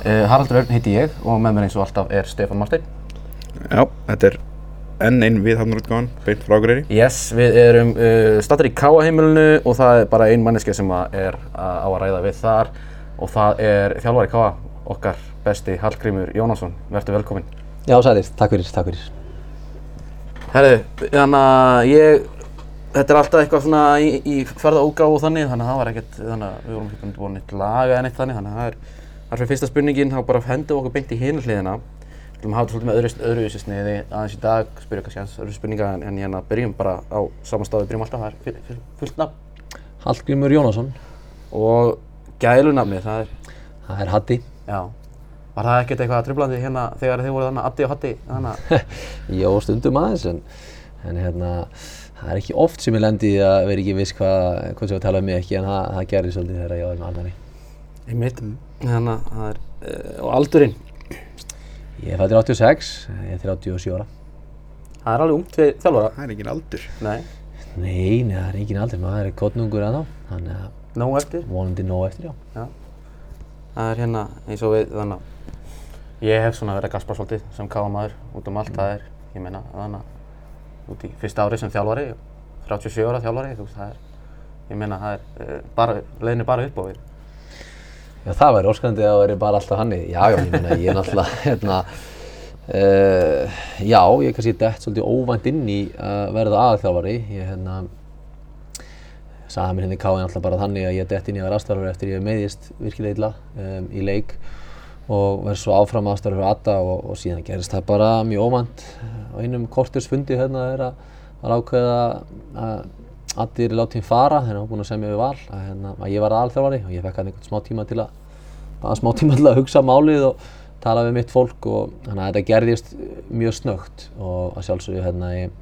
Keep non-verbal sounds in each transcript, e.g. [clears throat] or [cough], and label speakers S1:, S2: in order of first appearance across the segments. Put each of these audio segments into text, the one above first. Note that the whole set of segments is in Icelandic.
S1: Uh, Haraldur Örn heiti ég og með mér eins og alltaf er Stefán Marstein.
S2: Já, þetta er enn einn viðhafnarútgáðan, beint frá Akureyri.
S1: Yes, við erum uh, stattir í Káa-heimilinu og það er bara ein manneska sem að er að, á að ræða við þar og það er þjálfari Káa, okkar besti Hallgrímur Jónasson. Verður velkominn.
S3: Já, sælir, takk fyrir, takk fyrir.
S1: Herðu, þannig að ég, þetta er alltaf eitthvað svona í, í ferða ógáð og þannig, þannig að það var ekkert, þannig að við vorum ekki búin að neitt laga eða neitt þannig, þannig að það er, það er fyrir fyrsta spurningin, þá bara hendum við okkur beint í hinu hliðina. Við ætlum að hafa þetta svolítið með öðru, öðruvísi sniði aðeins í dag, spyrja kannski aðeins öðru spurninga en, en hérna byrjum bara á sama stað við byrjum alltaf, það er fyr, fyr, fullt nafn.
S3: Hallgrímur Jónasson,
S1: Og gælunafnið, það er,
S3: það er Hatti.
S1: já, var það ekkert eitthvað trublandi hérna þegar þið voruð þannig Addi og Hatti, að, [laughs]
S3: Jó, stundum aðeins, en, en hérna, það er ekki oft sem ég lendi að vera ekki viss hvað, hvað sem við tala um mig ekki, en það, það gerði svolítið þegar ég var með Arnari.
S1: Einmitt, þannig að það er, uh, og aldurinn,
S3: Ég er fættur 86, ég er 37 ára.
S1: það er alveg ungt við þjálfara,
S2: Það er engin aldur.
S1: nei,
S3: Nei, nei, það er engin aldrei, maður er kottnungur að þá, þannig að
S1: nóg eftir.
S3: vonandi nóg eftir, já.
S1: Já. Það er hérna eins og við þannig að ég hef svona verið að gaspa svolítið sem káamaður út um allt það er, ég meina þannig að út í fyrsta ári sem þjálfari, 37 ára þjálfari, þú veist það er, ég meina það er uh, bara, leiðin er bara upp á við.
S3: Já, það væri óskandi að það væri bara alltaf hannig. Já, já, ég meina, ég er náttúrulega, [laughs] hérna, uh, já, ég er kannski dett svolítið óvænt inn í að verða aðalþjálfari. Ég, hérna, sagði mér hérna í káði náttúrulega bara þannig að ég dett inn í að vera aðstæðarfari eftir ég meðist virkilega illa um, í leik og verð svo áfram aðstæðarfari fyrir Adda og, og síðan gerist það bara mjög óvænt á einum kortursfundi hérna er að, að ákveða að Addi er látið fara, hérna var búinn að semja við val að, hérna, að ég var aðalþjálfari og ég fekk hann einhvern smá tíma til að, að smá tíma til að hugsa málið og tala við mitt fólk og þannig að þetta gerðist mjög snögt og að sjálfsögðu hérna ég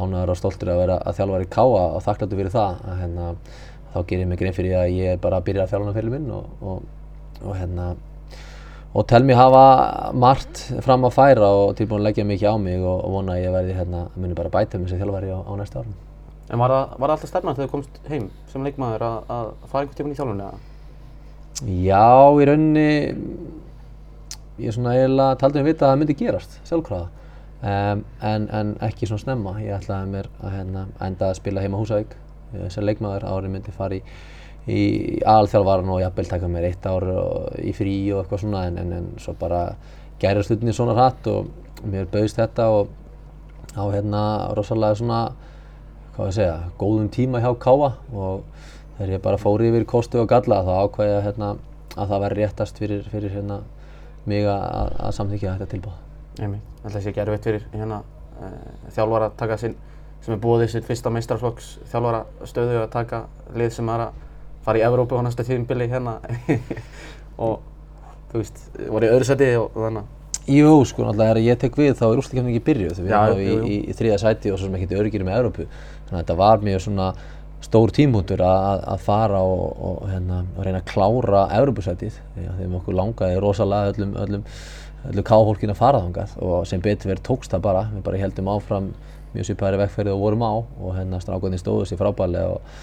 S3: ánæður og stoltur að vera að þjálfari Káa og þakkláttur fyrir það að hérna þá gerir ég mig grein fyrir að ég er bara að byrja að þjálfana fyrir minn og, og, og hérna og tel mér hafa margt fram að færa og tilbúin að leggja mikið á mig og, og vona að ég verði hérna að muni bara bæta mig sem þjálfari á, á næsta árum.
S1: En var það, var það alltaf stefnan þegar þú komst heim sem leikmaður að, að fara einhvern tímann í þjálfunni eða?
S3: Já, í rauninni ég svona eiginlega taldi mig vita að það myndi gerast, sjálfkrafa. Um, en, en ekki svona snemma. Ég ætlaði mér að hérna, enda að spila heima Húsavík eh, sem leikmaður. Árið myndi fara í, í aðalþjálfvaran og jafnvel taka mér eitt ár í frí og eitthvað svona en, en, en svo bara gæra stundinni svona hratt og mér bauðist þetta og á hérna rosalega svona hvað ég segja, góðum tíma hjá Káa og þegar ég bara fór yfir kostu og galla þá ákvæði ég hérna, að það væri réttast fyrir, fyrir hérna, mig að, að samþykja þetta tilbúð.
S1: Einmitt, að sé ekki erfitt fyrir hérna uh, þjálfara að taka sinn, sem er búið í sitt fyrsta meistarflokks þjálfara stöðu að taka lið sem er að fara í Evrópu á næsta tíðinbili hérna [laughs] og þú veist, voru í öðru seti og, og þannig
S3: Jú, sko, náttúrulega þegar ég tek við þá er úrstakefning ekki byrjuð þegar við erum
S1: jú.
S3: í, í, í þriða sæti og svo sem ekkert öryggir með Evrópu. Þannig að þetta var mjög svona stór tímhundur að, að fara og, og, hérna, og reyna að klára að þeim okkur langaði rosalega öllum, öllum, öllum káfólkin að fara þangað og sem betur verið tókst það bara. Við bara heldum áfram mjög svipaðri vegferði og vorum á og hérna strákarnir stóðu sér frábærlega og,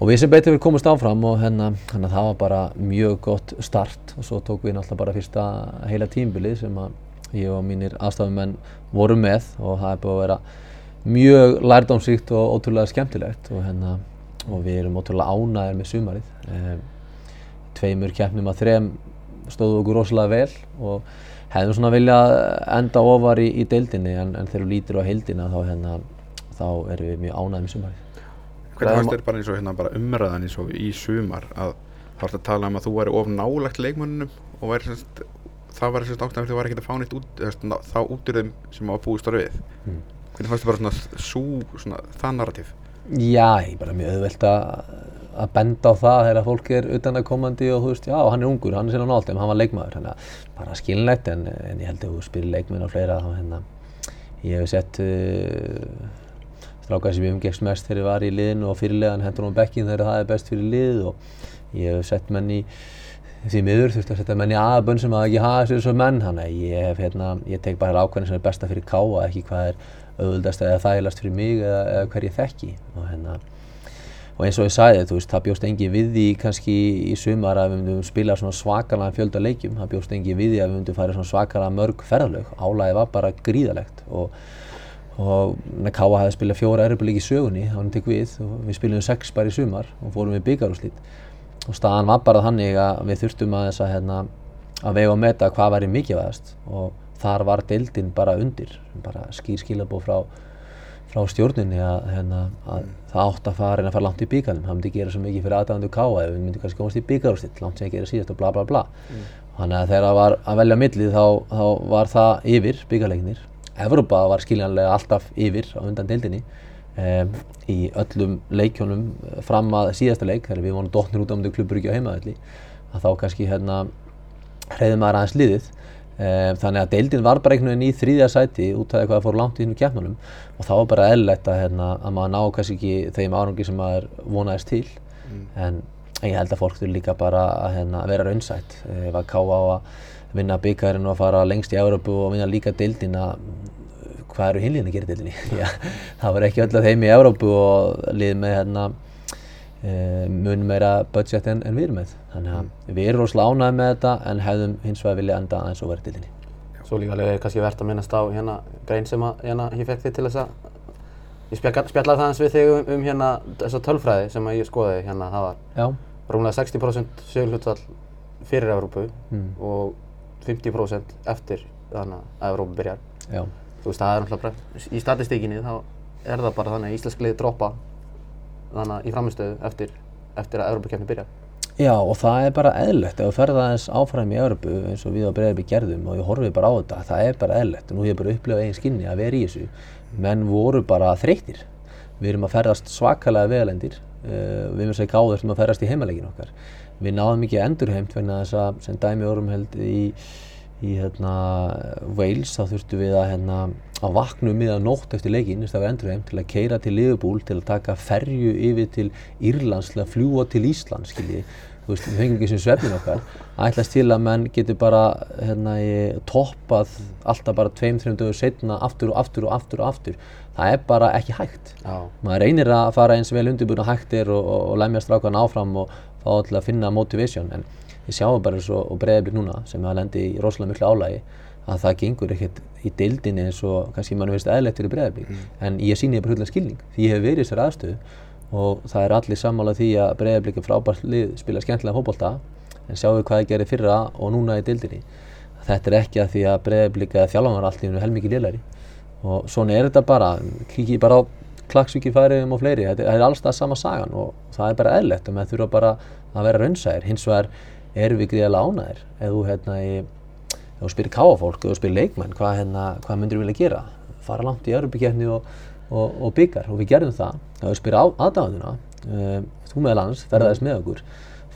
S3: og við sem betur verið komast áfram og hérna, hérna það var bara mjög gott start og svo tók við náttúrulega bara fyrsta heila tímbilið sem ég og mínir aðstafumenn voru með og það er búið að vera mjög lærdómsríkt og ótrúlega skemmtilegt og, hérna, og við erum ótrúlega ánægir með sumarið. Um, tveimur keppnum að þrem stóðu okkur rosalega vel og hefðum svona viljað enda ofar í, í deildinni en, en þegar þú lítir á heildina þá, hérna, þá erum við mjög ánægir með sumarið.
S2: Hvernig fannst þér bara eins og hérna bara umræðan eins og í sumar að þá ertu að tala um að þú væri of nálagt leikmönnum og væri semst, það væri semst ástæðan fyrir þú væri ekkert að fá neitt út, þá út úr þeim sem var búist ára við.
S3: Mm.
S2: Hvernig fannst þér bara svona, sú, svona það narratív?
S3: Já, ég er bara mjög auðvelt að, að benda á það þegar fólk er utan að komandi og þú veist, já, hann er ungur, hann er sinna nált, en hann var leikmaður, þannig að bara skilnægt, en, en ég held að þú spyrir leikmenn og fleira, þá hérna, ég hef sett uh, strákar sem ég umgekst mest þegar ég var í liðinu og fyrirlegan hendur hún á bekkin þegar það er best fyrir lið og ég hef sett menn í því miður þurfti að setja menn í aðbönn sem að ekki hafa þessu þessu menn þannig að ég hef hérna, ég tek bara ákveðin sem er besta fyrir káa, ekki hvað er auðvöldast eða þægilegast fyrir mig eða, eða hver ég þekki. Og hérna og eins og ég sagði, þú veist, það bjóst engi við því kannski í sumar að við myndum spila svona svakalega fjölda leikjum, það bjóst engi við því að við myndum færa svona svakalega mörg ferðalög, álæði var bara gríðalegt og, og Káa hefði spilað fjóra erfbúrleik í sögunni, þá hann tek við og við spilum sex bara í sumar og fórum við byggarúslít og staðan var bara þannig að við þurftum að þess að hérna, að vega og meta hvað væri mikilvægast. Og þar var deildin bara undir, bara skýr skilabóð frá frá stjórninni að, hérna, að það átt að fara en að fara langt í bíkarnum það myndi gera svo mikið fyrir aðdæðandu káa ef við myndum kannski komast í bíkarústill, langt sem ég gera síðast og bla bla bla. Þannig að þegar það var að velja millið þá, þá var það yfir bíkarleikinir Evrópa var skiljanlega alltaf yfir á undan deildinni um, í öllum leikjónum fram að síðasta leik þegar við vonum dótnir út á ekki á heimaðalli að þá kannski hérna hreyði maður aðeins liðið. Um, þannig að deildin var bara einhvern veginn í þrýðja sæti út af eitthvað að fór langt í þínum keppnunum og þá var bara eðlilegt að, hérna, að maður ná kannski ekki þeim árangi sem maður vonaðist til. En ég held að fólk þurfi líka bara að hérna, vera raunsætt. Ef að ká á að vinna byggjarinn og að fara lengst í Európu og vinna líka deildin að hvað eru hinliðin að gera í deildinni? [laughs] Já, það var ekki öll að þeim í Európu og lið með hérna Uh, mun meira budget en, en við erum með. Þannig að við erum rosalega ánægði með þetta en hefðum hins vegar vilja enda aðeins og verið til þinni
S1: Svo líka alveg kannski verðt að minnast á hérna grein sem að hérna ég fekk þig til þess að ég spjall, spjallaði það eins við þig um, um hérna þessa tölfræði sem að ég skoði hérna það var rúmlega 60% sigurhlutvall fyrir Evrópu
S3: Mm.
S1: og 50% eftir þannig að Evrópu byrjar.
S3: Já,
S1: þú veist það er náttúrulega bara í statistíkinni þá er það bara þannig að íslensk lið droppa þannig í framistöðu eftir, eftir að Evrópukefni byrjar.
S3: Já og það er bara eðlilegt. Ef þú ferð aðeins áfram í Európu eins og við á Breiðarby gerðum og ég horfið bara á þetta það er bara eðlilegt. Og nú hef ég bara upplifað eigin skinni að vera í þessu. Menn voru bara þreyttir. Við erum að ferðast svakalega vegalendir. Uh, við erum að segja gáður sem að ferðast í heimalegin okkar við náðum ekki endurheimt vegna þess að sem dæmi vorum held í, í hérna, Wales þá þurftum við að, hérna, að vakna um miðan nótt eftir leikinn þess að vera endurheimt til að keira til Liverpool til að taka ferju yfir til Írlands til að fljúa til Ísland skiljiði þú veist, við fengum ekki sem svefnin okkar. Ætlast til að menn getur bara hérna, toppað alltaf bara tveim, þreim dögur setna aftur og aftur og aftur og aftur. Það er bara ekki hægt.
S1: Já.
S3: maður reynir að fara eins vel undirbúin og hægt er og, og, og lemja strákan áfram og fá til að finna motivation en ég sjáum bara eins og, breyðablik núna sem að lendi í rosalega miklu álægi að það gengur ekkert í deildinni eins og kannski mann veist eðlegt fyrir breyðablik en ég sýni bara hullan skilning því ég hef verið í þessari aðstöðu og það er allir sammála því að breyðablik er frábært lið spila skemmtilega fótbolta en sjáum við hvað það gerir fyrra og núna í deildinni. Þetta er ekki að því að breyðablik eða þjálfan var allt í hennu helmikið lélari og svona er þetta bara kíkið bara á klagsvíki færiðum og fleiri. Þetta er alls það sama sagan og það er bara eðlegt og maður þurfa bara að vera raunsæðir hins vegar erum við gríðarlega ánæðir ef þú hérna þú spyrir káafólk, ef þú spyrir leikmenn hvað, hérna, hvað myndir þú vilja gera fara langt í Europakefni og, og, og byggar og við gerðum það. Ef þú spyrir aðdáðuna um, þú meðal annars ferðaðist með okkur.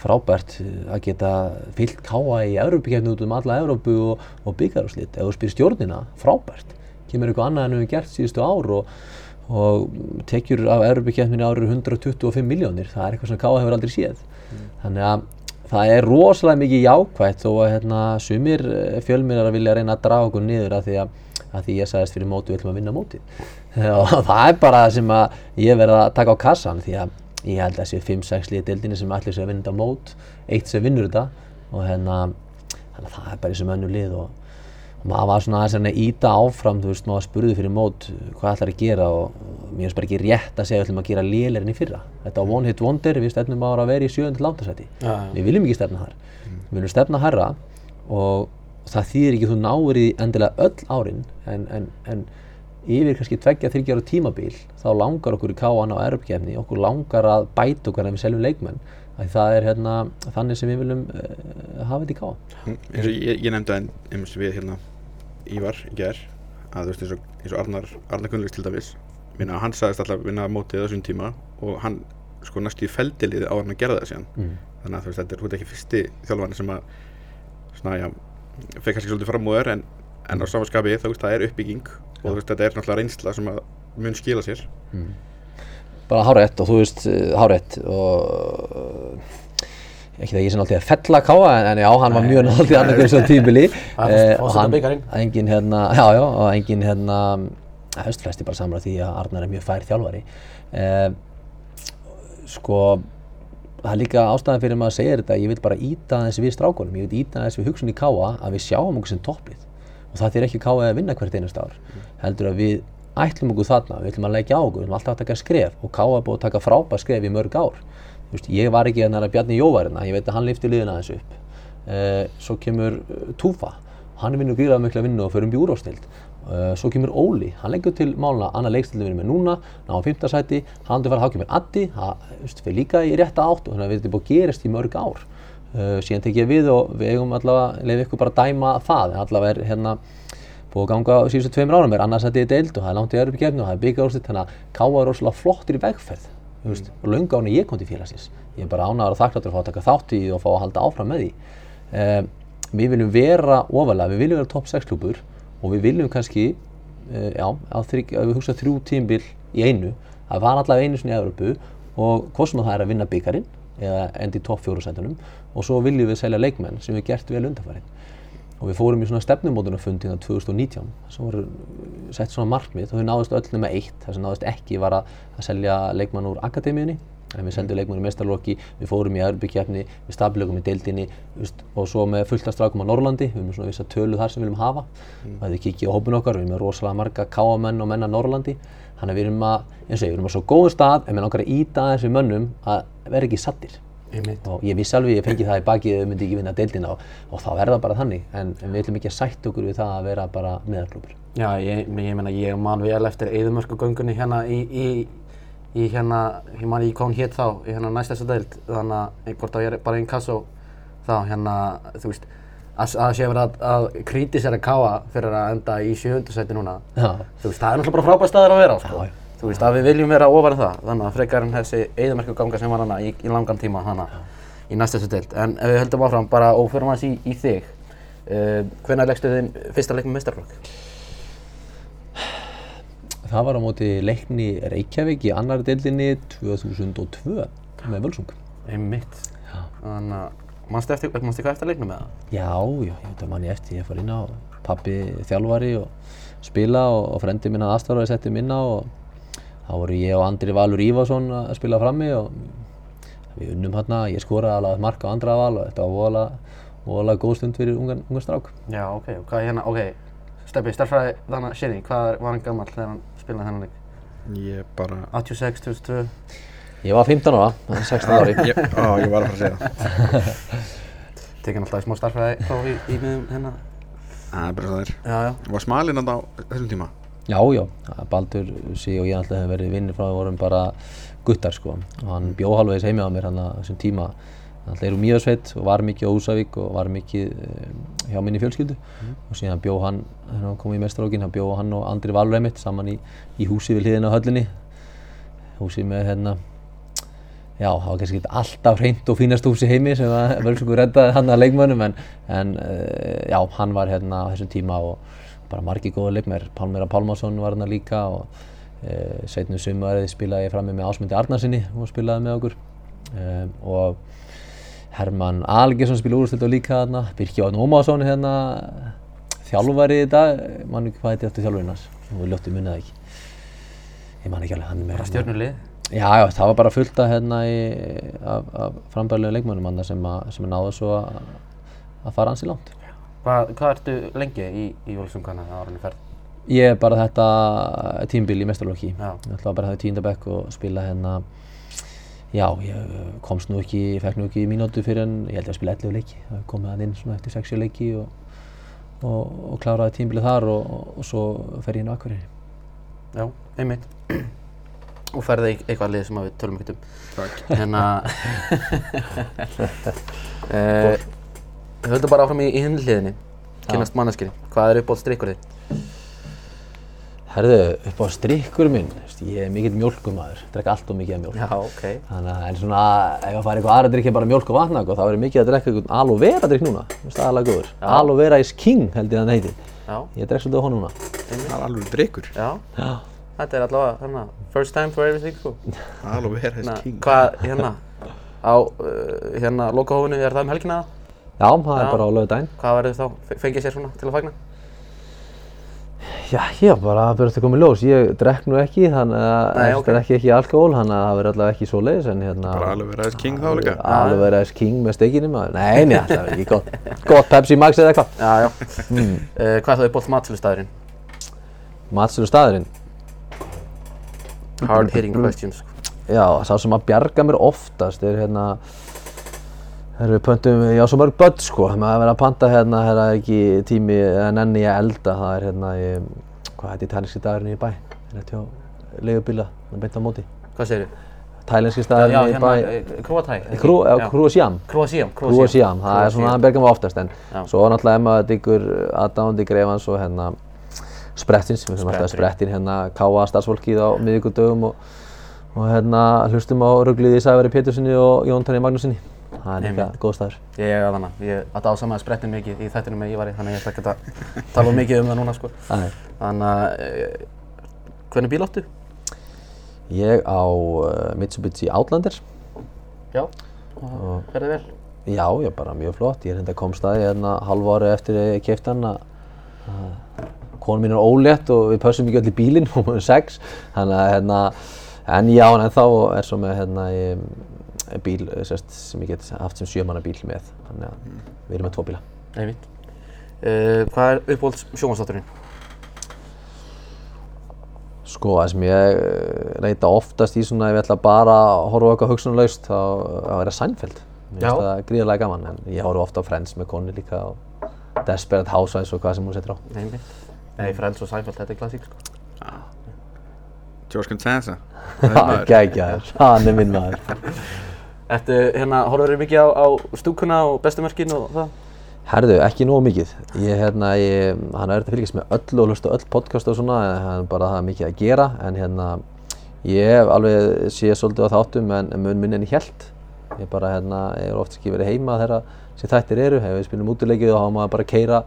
S3: Frábært uh, að geta fyllt káa í Europakefni út um alla Európu og, og byggar og slitt ef þú spyrir stjórnina, frábært. Kemur eitthvað annað en við höfum gert síðustu ár og, og tekjur af Europakefninu árið 125 miljónir það er eitthvað sem káa hefur aldrei séð. Þannig að það er rosalega mikið jákvætt þó að hérna, sumir eh, fjölmiðlar vilja reyna að draga okkur niður að því að, að því ég sagðist fyrir móti við ætlum að vinna mótið og [laughs] það er bara það sem að ég verð að taka á kassan því að ég held að þessi 5-6 liði deildinni sem allir sem vinna þetta mót. Eitt sem vinnur þetta og hérna það er bara þessi mönnu lið og, og maður var svona aðeins að íta áfram þú veist, maður spurði fyrir mót hvað ætlar að gera? Og, mér finnst bara ekki rétt að segja við ætlum að gera lélerinn í fyrra. Þetta var one hit wonder, við stefnum ára að vera í sjöund látasæti
S1: Já, já.
S3: við viljum ekki stefna þar. Við viljum stefna herra og það þýðir ekki að þú náir í endilega öll árin en, en, en yfir kannski tveggja, þryggja ára tímabil þá langar okkur í káan á erfgefni okkur langar að bæta okkar en við seljum leikmenn Af því það er hérna þannig sem við viljum uh, hafa þetta í
S2: Mm, og ég, ég nefndi að eins og við hérna Ívar í ger að þú veist eins og, eins og Arnar, Arnar Gunnlaugs til dæmis minna, hann sagðist alltaf vinna mótið á þessum tíma og hann sko næstu í feldilið á hann að gera það síðan.
S3: Mm.
S2: þannig að þú veist þetta er hún ekki fyrsti þjálfarni sem að svona já fekk kannski svolítið fram úr en, en á samanskapi þá veist það er uppbygging og þú veist þetta er náttúrulega reynsla sem að mun skila sér.
S3: Bara hárétt og þú veist uh, hárétt og ekki það ég sem alltaf að fella káa en, já, hann var mjög náttúrulega annað hverju svo tímili
S1: þetta bikarinn.
S3: engin hérna, já já, og engin hérna höstflesti bara samra því að Arnar er mjög fær þjálfari. Uh, sko, það er líka ástæðan fyrir maður að segja þetta, ég vil bara íta þessi við strákunum, ég vil íta þessi við hugsun í káa að við sjáum okkur sem topplið og það er ekki káa að vinna hvert einast ár. Heldur að við ætlum okkur þarna, við ætlum að leggja á okkur, við ætlum alltaf að taka skref. Og káa búið að taka frábær skref í mörg ár veist, ég var ekki hérna að Bjarni Jó var hérna, ég veit að hann lifti liðina þessu upp. Uh, svo kemur uh, Túfa hann vinnur gríðað mikla vinnu og fyrir um bjúróstild uh, svo kemur Óli, hann leggur til máluna annað leikstildi vinnur með núna, ná á 5. sæti. Hann andur fara, þá kemur Addi það fyrir líka í rétta átt og þannig að við erum búið að gerast í mörg ár. Uh, síðan tek ég við og við eigum allavega leið ykkur bara að dæma það. En allavega er hérna búið að ganga síðustu tveimur árum er annars að þetta er deild og það er langt í öðru kefni og það er byggjaúrstitt þannig að Káa er rosalega flottir í vegferð þú veist, löngu áni ég kom til félagsins. Ég er bara ánægður og þakkláttur að fá að taka þátt í og fá að halda áfram með því. Um, við viljum vera ofalega, við viljum vera topp 6 klúpur og við viljum kannski uh, já, að, þrygg, að við hugsa þrjú tímbil í einu, að var allavega einu sinni í Evropu og hvað sem það er að vinna byggarinn eða endi í topp fjóru sætunum og svo viljum við selja leikmenn sem við gert vel undanfarið og við fórum í svona stefnumótunarfund hérna 2019 sem voru sett svona markmið og við náðust öll nema eitt. Það sem náðust ekki var að, að selja leikmann úr akademíunni. En við seldum leikmann í mestarlokki, við fórum í Örbykjafni, við stabilegum í deildinni veist, og svo með fullt af strákum á Norrlandi, við erum svona vissa tölu þar sem við viljum hafa. Mm. og þið kikið á hópun okkar, við erum með rosalega marga káamenn og menn á Norrlandi. Þannig að við erum að, eins og ég, við erum á svo góðum stað en við langar að íta þessi mönnum að vera ekki sattir og ég vissi alveg, ég fengi það í baki að við myndi ekki vinna deildina og, og þá er það bara þannig. En, en við ætlum ekki að sætt okkur við það að vera bara meðarklúpur
S1: Já, ég, ég meina, ég man vel eftir eðumörkugöngunni hérna í, í, í hérna, ég man hvað hún hétt þá, í hérna næstæsta deild, þannig að hvort þá ég er bara einn kassó þá, hérna, þú veist, að það sé verið að, að krítisera káa fyrir að enda í sjöhundursæti núna,
S3: Já.
S1: þú veist, það er náttúrulega bara frábært staður að vera á, sko.
S3: Já, já.
S1: Þú veist, að við viljum vera ofar en það, þannig að frekar en þessi eðumörkuganga sem var hana í, í langan tíma hana í næstæsta deild. En ef við höldum áfram bara og förum aðeins í, í þig, uh, hvenær leggstu þinn fyrsta leik með meistarflokk?
S3: Það var á móti leikni Reykjavík í annari deildinni 2002 með Völsung.
S1: Einmitt. Þannig að, mannstu eitthvað eftir leiknum með það?
S3: Já, já, ég að mann ég eftir, ég fór inn á pappi þjálfari og spila og, og frendi minna aðstæðar setti minna og þá voru ég og Andri Valur Ívarsson að spila frammi og við unnum hérna, ég skoraði alveg mark á andra val og þetta var voðalega góð stund fyrir ungan, ungan strák.
S1: Já, ok, og hvað er hérna, ok, Steppi, starffræði þannig að Shinny, hvað var hann gammal þegar hann spilaði þennan leik?
S2: Ég bara
S1: 86, 2002?
S3: Ég var 15 ára, það er 16 ári.
S2: ég, á, ég var að fara að segja það [laughs]
S1: Tekið náttúrulega í smá starffræði þá í, í miðum hérna.
S2: Það er bara það er
S1: Já, já.
S2: Var smalinn þarna á þessum tíma?
S3: Já, já, Baldur, sí og ég alltaf hef verið vinnir frá því vorum bara guttar sko. Og hann bjó halvvegis heimi á mér hann á þessum tíma. Alltaf er úr Mýðarsveit og var mikið á Húsavík og var mikið um, hjá minni fjölskyldu. Og síðan bjó hann, þegar hann kom í mestarókin, hann bjó hann og Andri Valur einmitt saman í, í húsi við hliðina á höllinni. Húsi með hérna Já, það var kannski alltaf hreint og fínast hús í heimi sem að Völsungur reddaði hann að leikmönnum en, en uh, já, hann var hérna á þessum tíma og bara margi góða leikmær. Pálmira Pálmarsson var hérna líka og uh, setnum sumarið spilaði ég frammi með Ásmundi Arnarsinni og spilaði með okkur um, og Herman Algersson spilaði úrstöld og líka hérna, Birki Átn Ómarsson hérna þjálfari í dag, mann ekki hvað þetta eftir þjálfarinn hans, og ljótti munnið það ekki. Ég man ekki alveg, hann með
S1: Bara stjórnulið.
S3: Já, já, það var bara fullt af, hérna, í, af, af frambæðilegum leikmönnum sem, sem náðu svo að, að fara ansi langt.
S1: Hvað, hvað ertu lengi í, í Völsungana á árunni ferð?
S3: Ég er bara þetta tímbil í mestarlokki.
S1: Já.
S3: Ég ætla bara að hafa tíundabekk og spila hérna, já, ég komst nú ekki, ég fekk nú ekki mínútu fyrir en ég held ég að spila 11 leiki. Það komið hann inn svona eftir 60 leiki og, og, og kláraði tímbilið þar og, og, svo fer ég inn á Akureyri.
S1: Já, einmitt. Og ferði eitthvað lið sem við tölum ekkert um.
S2: Takk
S1: Hérna... [laughs] [laughs] við höldum bara áfram í, í hinn hliðinni. Kynnast manneskinu. Hvað er uppátt strikkur þið?
S3: Herðu, upp á strikkur minn, ég er mikill mjólkumæður, drekka allt og mikið af mjólk.
S1: Já, ok.
S3: Þannig að en svona, ef ég fari eitthvað aðra að drikja bara mjólk og vatna þá er ég mikið að drekka eitthvað aloe vera drikk núna. Mér finnst það aðalega góður. Aloe vera is king held ég að hann heiti.
S1: Já,
S3: Ég drekk svolítið á honum núna.
S2: Það er alveg drikkur
S1: já.
S3: Já.
S1: Þetta er allavega, hérna, first time for everything, sko.
S2: Alveg vera þess king
S1: hvað, hérna, á, uh, hérna, lokahófinu, er það um helgina það?
S3: Já, það er bara á lögudaginn.
S1: Hvað verður þá, Fe- fengið sér svona til að fagna?
S3: Já, já, bara það byrjast að koma í ljós. Ég drekk nú ekki, þannig að
S1: Nei,
S3: ég
S1: ok.
S3: drekk ekki alkohól, þannig að það verður allavega ekki svo leiðis, en hérna...
S2: Bara alveg verið aðeins king þá líka
S3: Alveg verið aðeins king með steikinu maður. Nei, nei, það er ekki [laughs] gott. Gott Pepsi Max eða eitthvað.
S1: Já, já. Uh, hvað er það uppáhalds matsölustæðurinn?
S3: Matsölu staðurinn.
S1: Hard hitting questions.
S3: Já, sá sem að bjarga mér oftast er hérna Við pöntum, já svo mörg börn sko, maður verið að panta hérna, hérna er ekki tími eða nenni ég elda, það er hérna, ég, hvað heitir tælenski dagurinn í bæ, hérna hjá leigubíla, það er beint á móti.
S1: Hvað segir þið?
S3: Tælenski
S1: Já,
S3: staðurinn í
S1: hérna,
S3: bæ,
S1: eh, Króatæ. ekki?
S3: Krú, já,
S1: Já.
S3: Krúasjám,
S1: Króasíam.
S3: Krúasjám, það er svona, það bergar mig oftast, en
S1: Já.
S3: svo er náttúrulega Emma Diggur, aðdáandi greifans og hérna Sprettins, við finnum alltaf. Sprettin hérna, káa starfsfólkið á og, hérna hlustum á ruggliði Sævari Pétursinni og Jón Tanni Magnúsinni. Það er líka góð staður.
S1: Ég er þannig, ég að dásamaði sprettin mikið í þættinum með Ívari, þannig að ég ætla ekki að tala mikið um það núna, sko.
S3: Æ.
S1: Þannig að, uh, hvernig bíl áttu?
S3: Ég á uh, Mitsubishi Outlander.
S1: Já. Og ferði vel?
S3: Já, er bara mjög flott. Ég er hérna komst að hérna halvu ári eftir að ég keypti hann að að konu mín er ólétt og við pössum ekki öll í bílinn, [laughs] hún er sex. Þannig að hérna, en já, en þá er svo með hérna ég, bíl sérst, sem ég get haft sem sjömanna bíl með. Þannig að við erum með tvo bíla.
S1: Nei, mitt. Uh, hvað er uppáhalds sjónvarsdátturinn?
S3: Sko, það sem ég eh, reyta oftast í svona ef ég ætla bara að horfa eitthvað hugsunarlaust þá að vera Seinfeld. Mér finnst það gríðarlega gaman en ég horfa ofta á Friends með konu líka og Desperate Housewives og hvað sem hún setur á.
S1: Nei, mitt. Nei, Friends og Seinfeld, þetta er klassík, sko.
S2: George Constanza
S3: Gægjaður, [laughs] hann er minn maður. [laughs]
S1: Ertu, hérna, horfður mikið á, á stúkuna og bestumörkin og það?
S3: Herðu, ekki nógu mikið. Ég, hérna, ég, hann er þetta fylgjast með öllu og hlusta öll podcast og svona, en hann bara það er mikið að gera, en hérna, ég hef alveg séð svolítið á þáttum, en mun minni en ég held. Ég bara, hérna, ég er oft ekki verið heima þegar sem þættir eru, ef við spilum útileikið þá hafa maður bara að keira,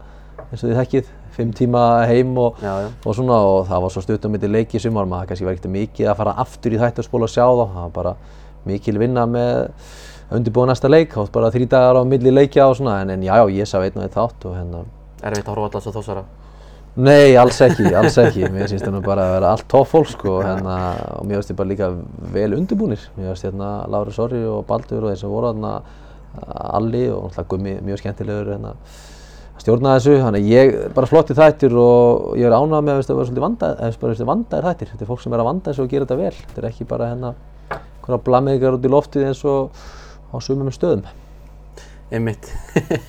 S3: eins og þið þekkið, fimm tíma heim og,
S1: Já, já.
S3: og svona, og það var svo stutt á milli leiki í sumar, maður kannski var ekkert mikið að fara aftur í þætti og spóla og sjá þá, það var bara mikil vinna með að undirbúa næsta leik, þá bara þrý dagar á milli leikja og svona, en, en já, já, ég sá einn og einn þátt og hérna,
S1: Erfitt að horfa alltaf svo þósara.
S3: nei, alls ekki, alls ekki, mér finnst það nú bara að vera allt topp fólk, sko, hérna, og mér finnst þið bara líka vel undirbúnir, mér finnst hérna Lári Sorri og Baldur og þeir sem voru hérna, Alli og náttúrulega Gummi, mjög skemmtilegur, hérna, að stjórna þessu, þannig ég bara flotti þættir og ég er ánægð með að það vera svolítið vandaðir þættir, þetta er fólk sem er að vanda þessu og gera þetta vel, þetta er ekki bara hérna, einhverja blammiðingar út í loftið eins og á sumum stöðum.
S1: Einmitt.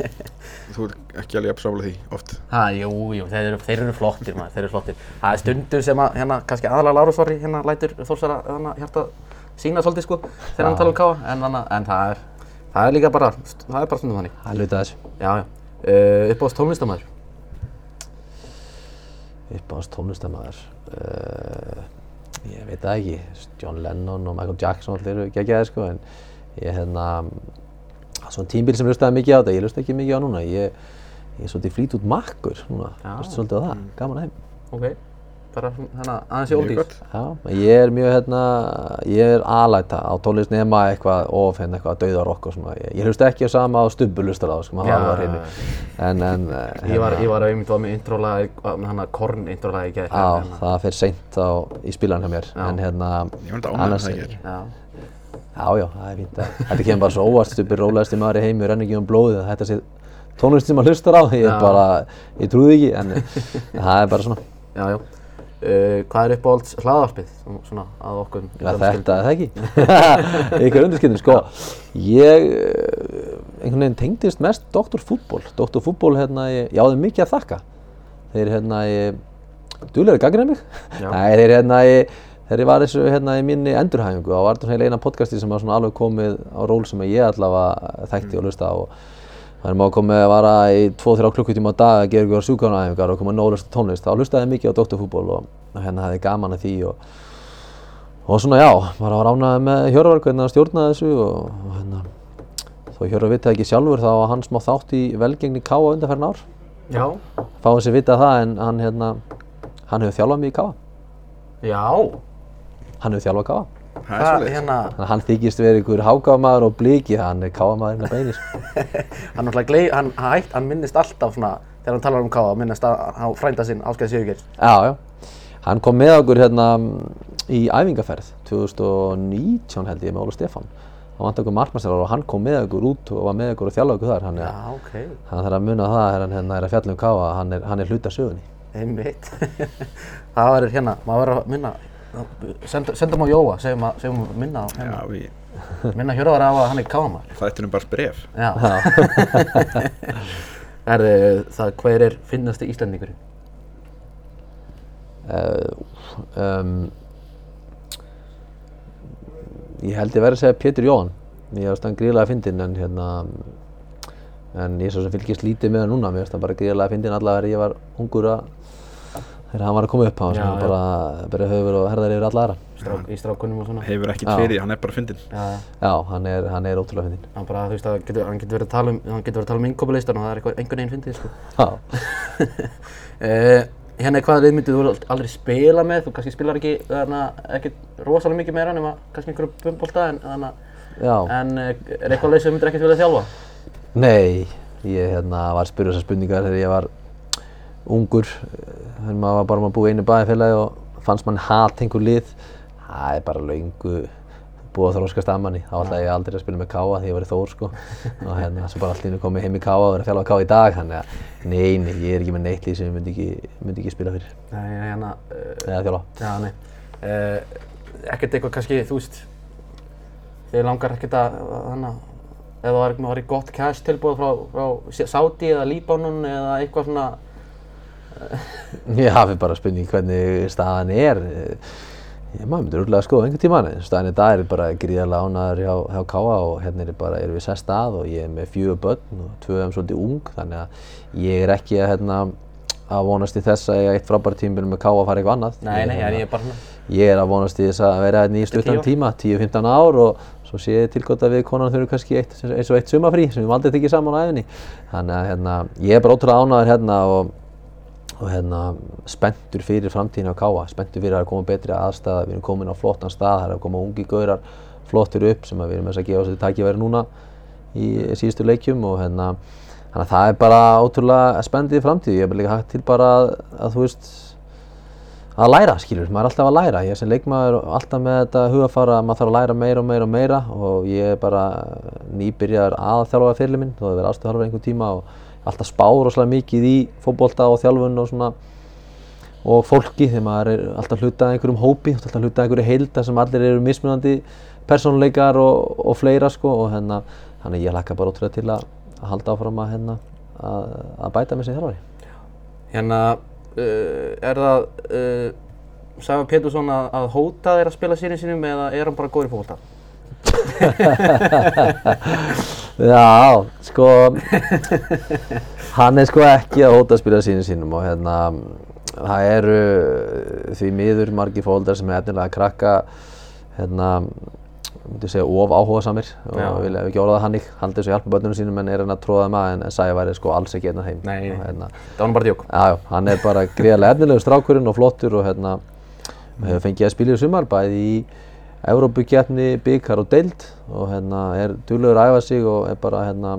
S1: [laughs]
S2: Þú ert ekki alveg að sála því oft
S1: Ha, jú, jú, þeir eru, þeir eru flottir maður, þeir eru flottir. Það er stundum sem að, hérna, kannski aðalega Láru Sorri, hérna, lætur Þórsara, hérna, hjarta sína svolítið, sko, þegar hann tala um káa, en, hana, en það er, það er líka bara, það er bara stundum þannig.
S3: Það er hluta þessu.
S1: Já, já. Uh, uppáðast tónlistamæður?
S3: uppáðast tónlistamæður uh, ég veit það ekki John Lennon og Michael Jackson allir eru geggjaðir sko en ég hérna það er svona tímbil sem hlustaði mikið á þetta ég hlusta ekki mikið á núna ég, ég er svolítið flýt út makkur núna
S1: Já.
S3: hlusta svolítið á það, gaman að þeim
S1: Ok. Bara, hérna, aðeins í.
S3: Já, ég er mjög hérna, ég er alæta á tónlist nema eitthvað of hérna eitthvað dauða rock og svona, ég, ég hlusta ekki á sama á stubbu hlustar á, sko, maður hafa það á hreinu. En, en, eh,
S1: Ég var, ég var einmitt var með introlag, með hana Korn introlag í gæð.
S3: Já, það fer seint á, í spilan hjá mér,
S1: Já.
S3: en hérna,
S2: Ég var þetta ánægð með það í gær.
S1: Já.
S3: Já, já, það er fínt að þetta kemur bara svo óvart stupir rólegasti maður í heimi og renn ekki um blóðið þetta sé tónlist sem maður hlustar á, ég
S1: Já.
S3: bara, ég trúði ekki, en það er bara svona,
S1: Já, já. Uh, hvað er uppáhalds hlaðarpið, svona, að okkur?
S3: ja, þetta er það ekki, [laughs] ykkur undirskynning, sko, ég eh, einhvern veginn tengdist mest Dr. Fútból, Dr. Fútból, hérna, ég, ég á þeim mikið að þakka, þeir, hérna, ég, duðlega gaggrið mig,
S1: Já. [laughs]
S3: nei, þeir, hérna, ég, þegar ég var þessu, hérna, í minni endurhæfingu, þá var þetta heila eina podcasti sem var svona alveg komið á ról sem ég allavega þekkti og hlusta á og Það er maður komið að vara í 2-3 klukkutíma á dag að gera ykkur sjúkánaæfingar og koma nólust tónlist. Þá hlustaði ég mikið á Dóttarfútból og, hérna hefði gaman að því og, og svona já, maður var ánægði með Hjörvar hvernig hann stjórnaði þessu og, og hérna þó Hjörvar vitaði ekki sjálfur þá var hann smá þátt í velgengni Káa undanferðin ár.
S1: Já.
S3: Fáið sér vitað það en hann hérna, hann hefur þjálfað mig í Káa.
S1: Já.
S3: Hann hefur þjálfað Káa.
S2: Er
S1: hérna,
S3: hann þykist verið ykkur hágámaður og bliki, hann er Káa maðurinn að beinir. [laughs]
S1: hann gley, hann, hann, hætt, hann minnist alltaf svona þegar hann talar um káa, minnast að á frænda sinn.
S3: Já, já. Hann kom með okkur hérna í æfingaferð 2019 held ég með Óla Stefán. Það vant okkur markmannstælar og hann kom með okkur út og var með okkur og þjálfa okkur þar. Hann,
S1: Já, ok,
S3: hann þarf að muna það þegar hann hérna, er að fjalla um káa, hann er, hann er hluta sögunni.
S1: einmitt. [laughs] það verður hérna, maður verður að minna, send, sendum á Jóa, segjum að, segjum að minna, á-
S2: Já,
S1: hérna,
S2: við,
S1: minna Hjörvar á að hann er káamar.
S2: það [laughs] er bara bref.
S1: Já. Herði, það hver er finnasti Íslandingurinn?
S3: Uh, um, ég held ég verið að segja Pétur Jóhann. Ég veist hann gríðlega fyndinn en hérna, en ég er svo sem fylgist lítið með hann núna. Mér veist hann bara gríðlega fyndinn allavega þegar ég var ungur að þegar hann var að koma upp. Hann
S1: Já,
S3: svona
S1: já.
S3: bara berið höfur og herðar yfir alla aðra.
S1: Strák, í strákunum og svona.
S2: Hefur ekkert fyrir, hann er bara fyndinn.
S1: Já, já.
S3: Já, hann er, hann er ótrúlega fyndinn.
S1: Hann bara, þú veist, að getur, hann getur verið að tala um, hann getur verið að tala um innkópulistan og það er eitthvað, einhvern veginn fyndið, sko.
S3: Já.
S1: Uh, [laughs] hérna, hvaða lið myndið þú aldrei spila með? Þú kannski spilar ekki, þarna, ekki rosalega mikið meira nema kannski einhverju bumbólta en, þarna,
S3: Já.
S1: en uh, er eitthvað lið sem myndir ekkert vilja þjálfa?
S3: Nei, ég hérna, var að spyrja þessar spurningar þegar ég var ungur þegar maður var bara búið einu bæðifélagi og fannst mann hat einhver lið. Það er bara laungu búið að þróskast að manni þá ætlaði ég aldrei að spila með Káa því ég var í Þór sko. Og hérna svo bara allt í einu komið heim í Káa og verið að þjálfa Káa í dag þannig að nei, nei, ég er ekki með neitt lið sem ég myndi ekki, myndi ekki spila fyrir.
S1: Nei, hérna, uh,
S3: eða þjálfa.
S1: Já, nei. Uh, ekkert eitthvað kannski, þú veist, þið langar ekkert að, þannig að, ef það var, var gott cash tilbúið frá, frá Saudi eða Líbánun eða eitthvað svona,
S3: Ég hafi bara spurning hvernig staðan er. Ég maður myndir úrlega að skoða einhvern tímann. Staðan í dag er bara gríðarlega ánæður hjá, hjá Káa og hérna er bara, erum við sest að og ég er með fjögur börn og tvö um svolítið ung. Þannig að ég er ekki að, hérna, að vonast í þess að ég eitt frábæri tímbil með Káa fara eitthvað annað.
S1: nei,
S3: Ég,
S1: nei,
S3: hérna,
S1: en ég er bara
S3: ég er að vonast í þess að vera hérna í stuttan tíma, 10-15 ár og svo sé ég tilgótt að við konan þurfum kannski eitt, eins og eitt sumafrí sem við aldrei tekið saman á æfinni. Þannig að hérna, ég er bara ótrúlega ánæður hérna og, og hérna, spenntur fyrir framtíðin á Káa, spenntur fyrir að það er komið betri aðstæða, við erum komin á flottan stað, það er koma ungi gaurar flottir upp sem við erum þess að gefa sér tækifæri núna í síðustu leikjum og hérna, þannig að það er bara ótrúlega spennandi framtíð, ég er bara líka hægt til bara að, að þú veist, að læra, skilur, maður er alltaf að læra. Ég sem leikmaður er alltaf með þetta hugafara að maður þarf að læra meira og meira og meira og ég er bara nýbyrjar að þjálfa fyrir minn, þó að vera aðstöðarfari einhvern tíma og alltaf spá rosalega mikið í fótbolta og þjálfun og svona og fólki þegar maður er alltaf hlutað einhverjum hópi, alltaf hlutað einhverju heilda sem allir eru mismunandi persónuleikar og, og fleira sko og hérna, þannig ég hlakka bara ótrúlega til að, að halda áfram að hérna að, að bæta með sig þjálfari.
S1: hérna, uh, er það, uh, Sæfa Pétursson að, að hóta þér að spila sínum sínum eða er hann bara góður í fólkvölda? [laughs]
S3: Já, sko hann er sko ekki að hóta að spila sínum sínum og hérna það eru því miður margir fóldar sem er efnilega að krakka hérna myndi segja of áhuga samir og
S1: Já.
S3: vilja ekki orða það hannig haldi þessu hjálpa börnunum sínum en er hann að tróða maður en Sævar er sko alls ekki að heim
S1: Nei, nei.
S3: hérna,
S1: Það var bara djók.
S3: Já, já, hann er bara greiðlega efnilegur strákurinn og flottur og hérna hefur fengið að spila í sumar bæði í Evrópukeppni, byggar og deild og hérna er duglegur að æfa sig og er bara hérna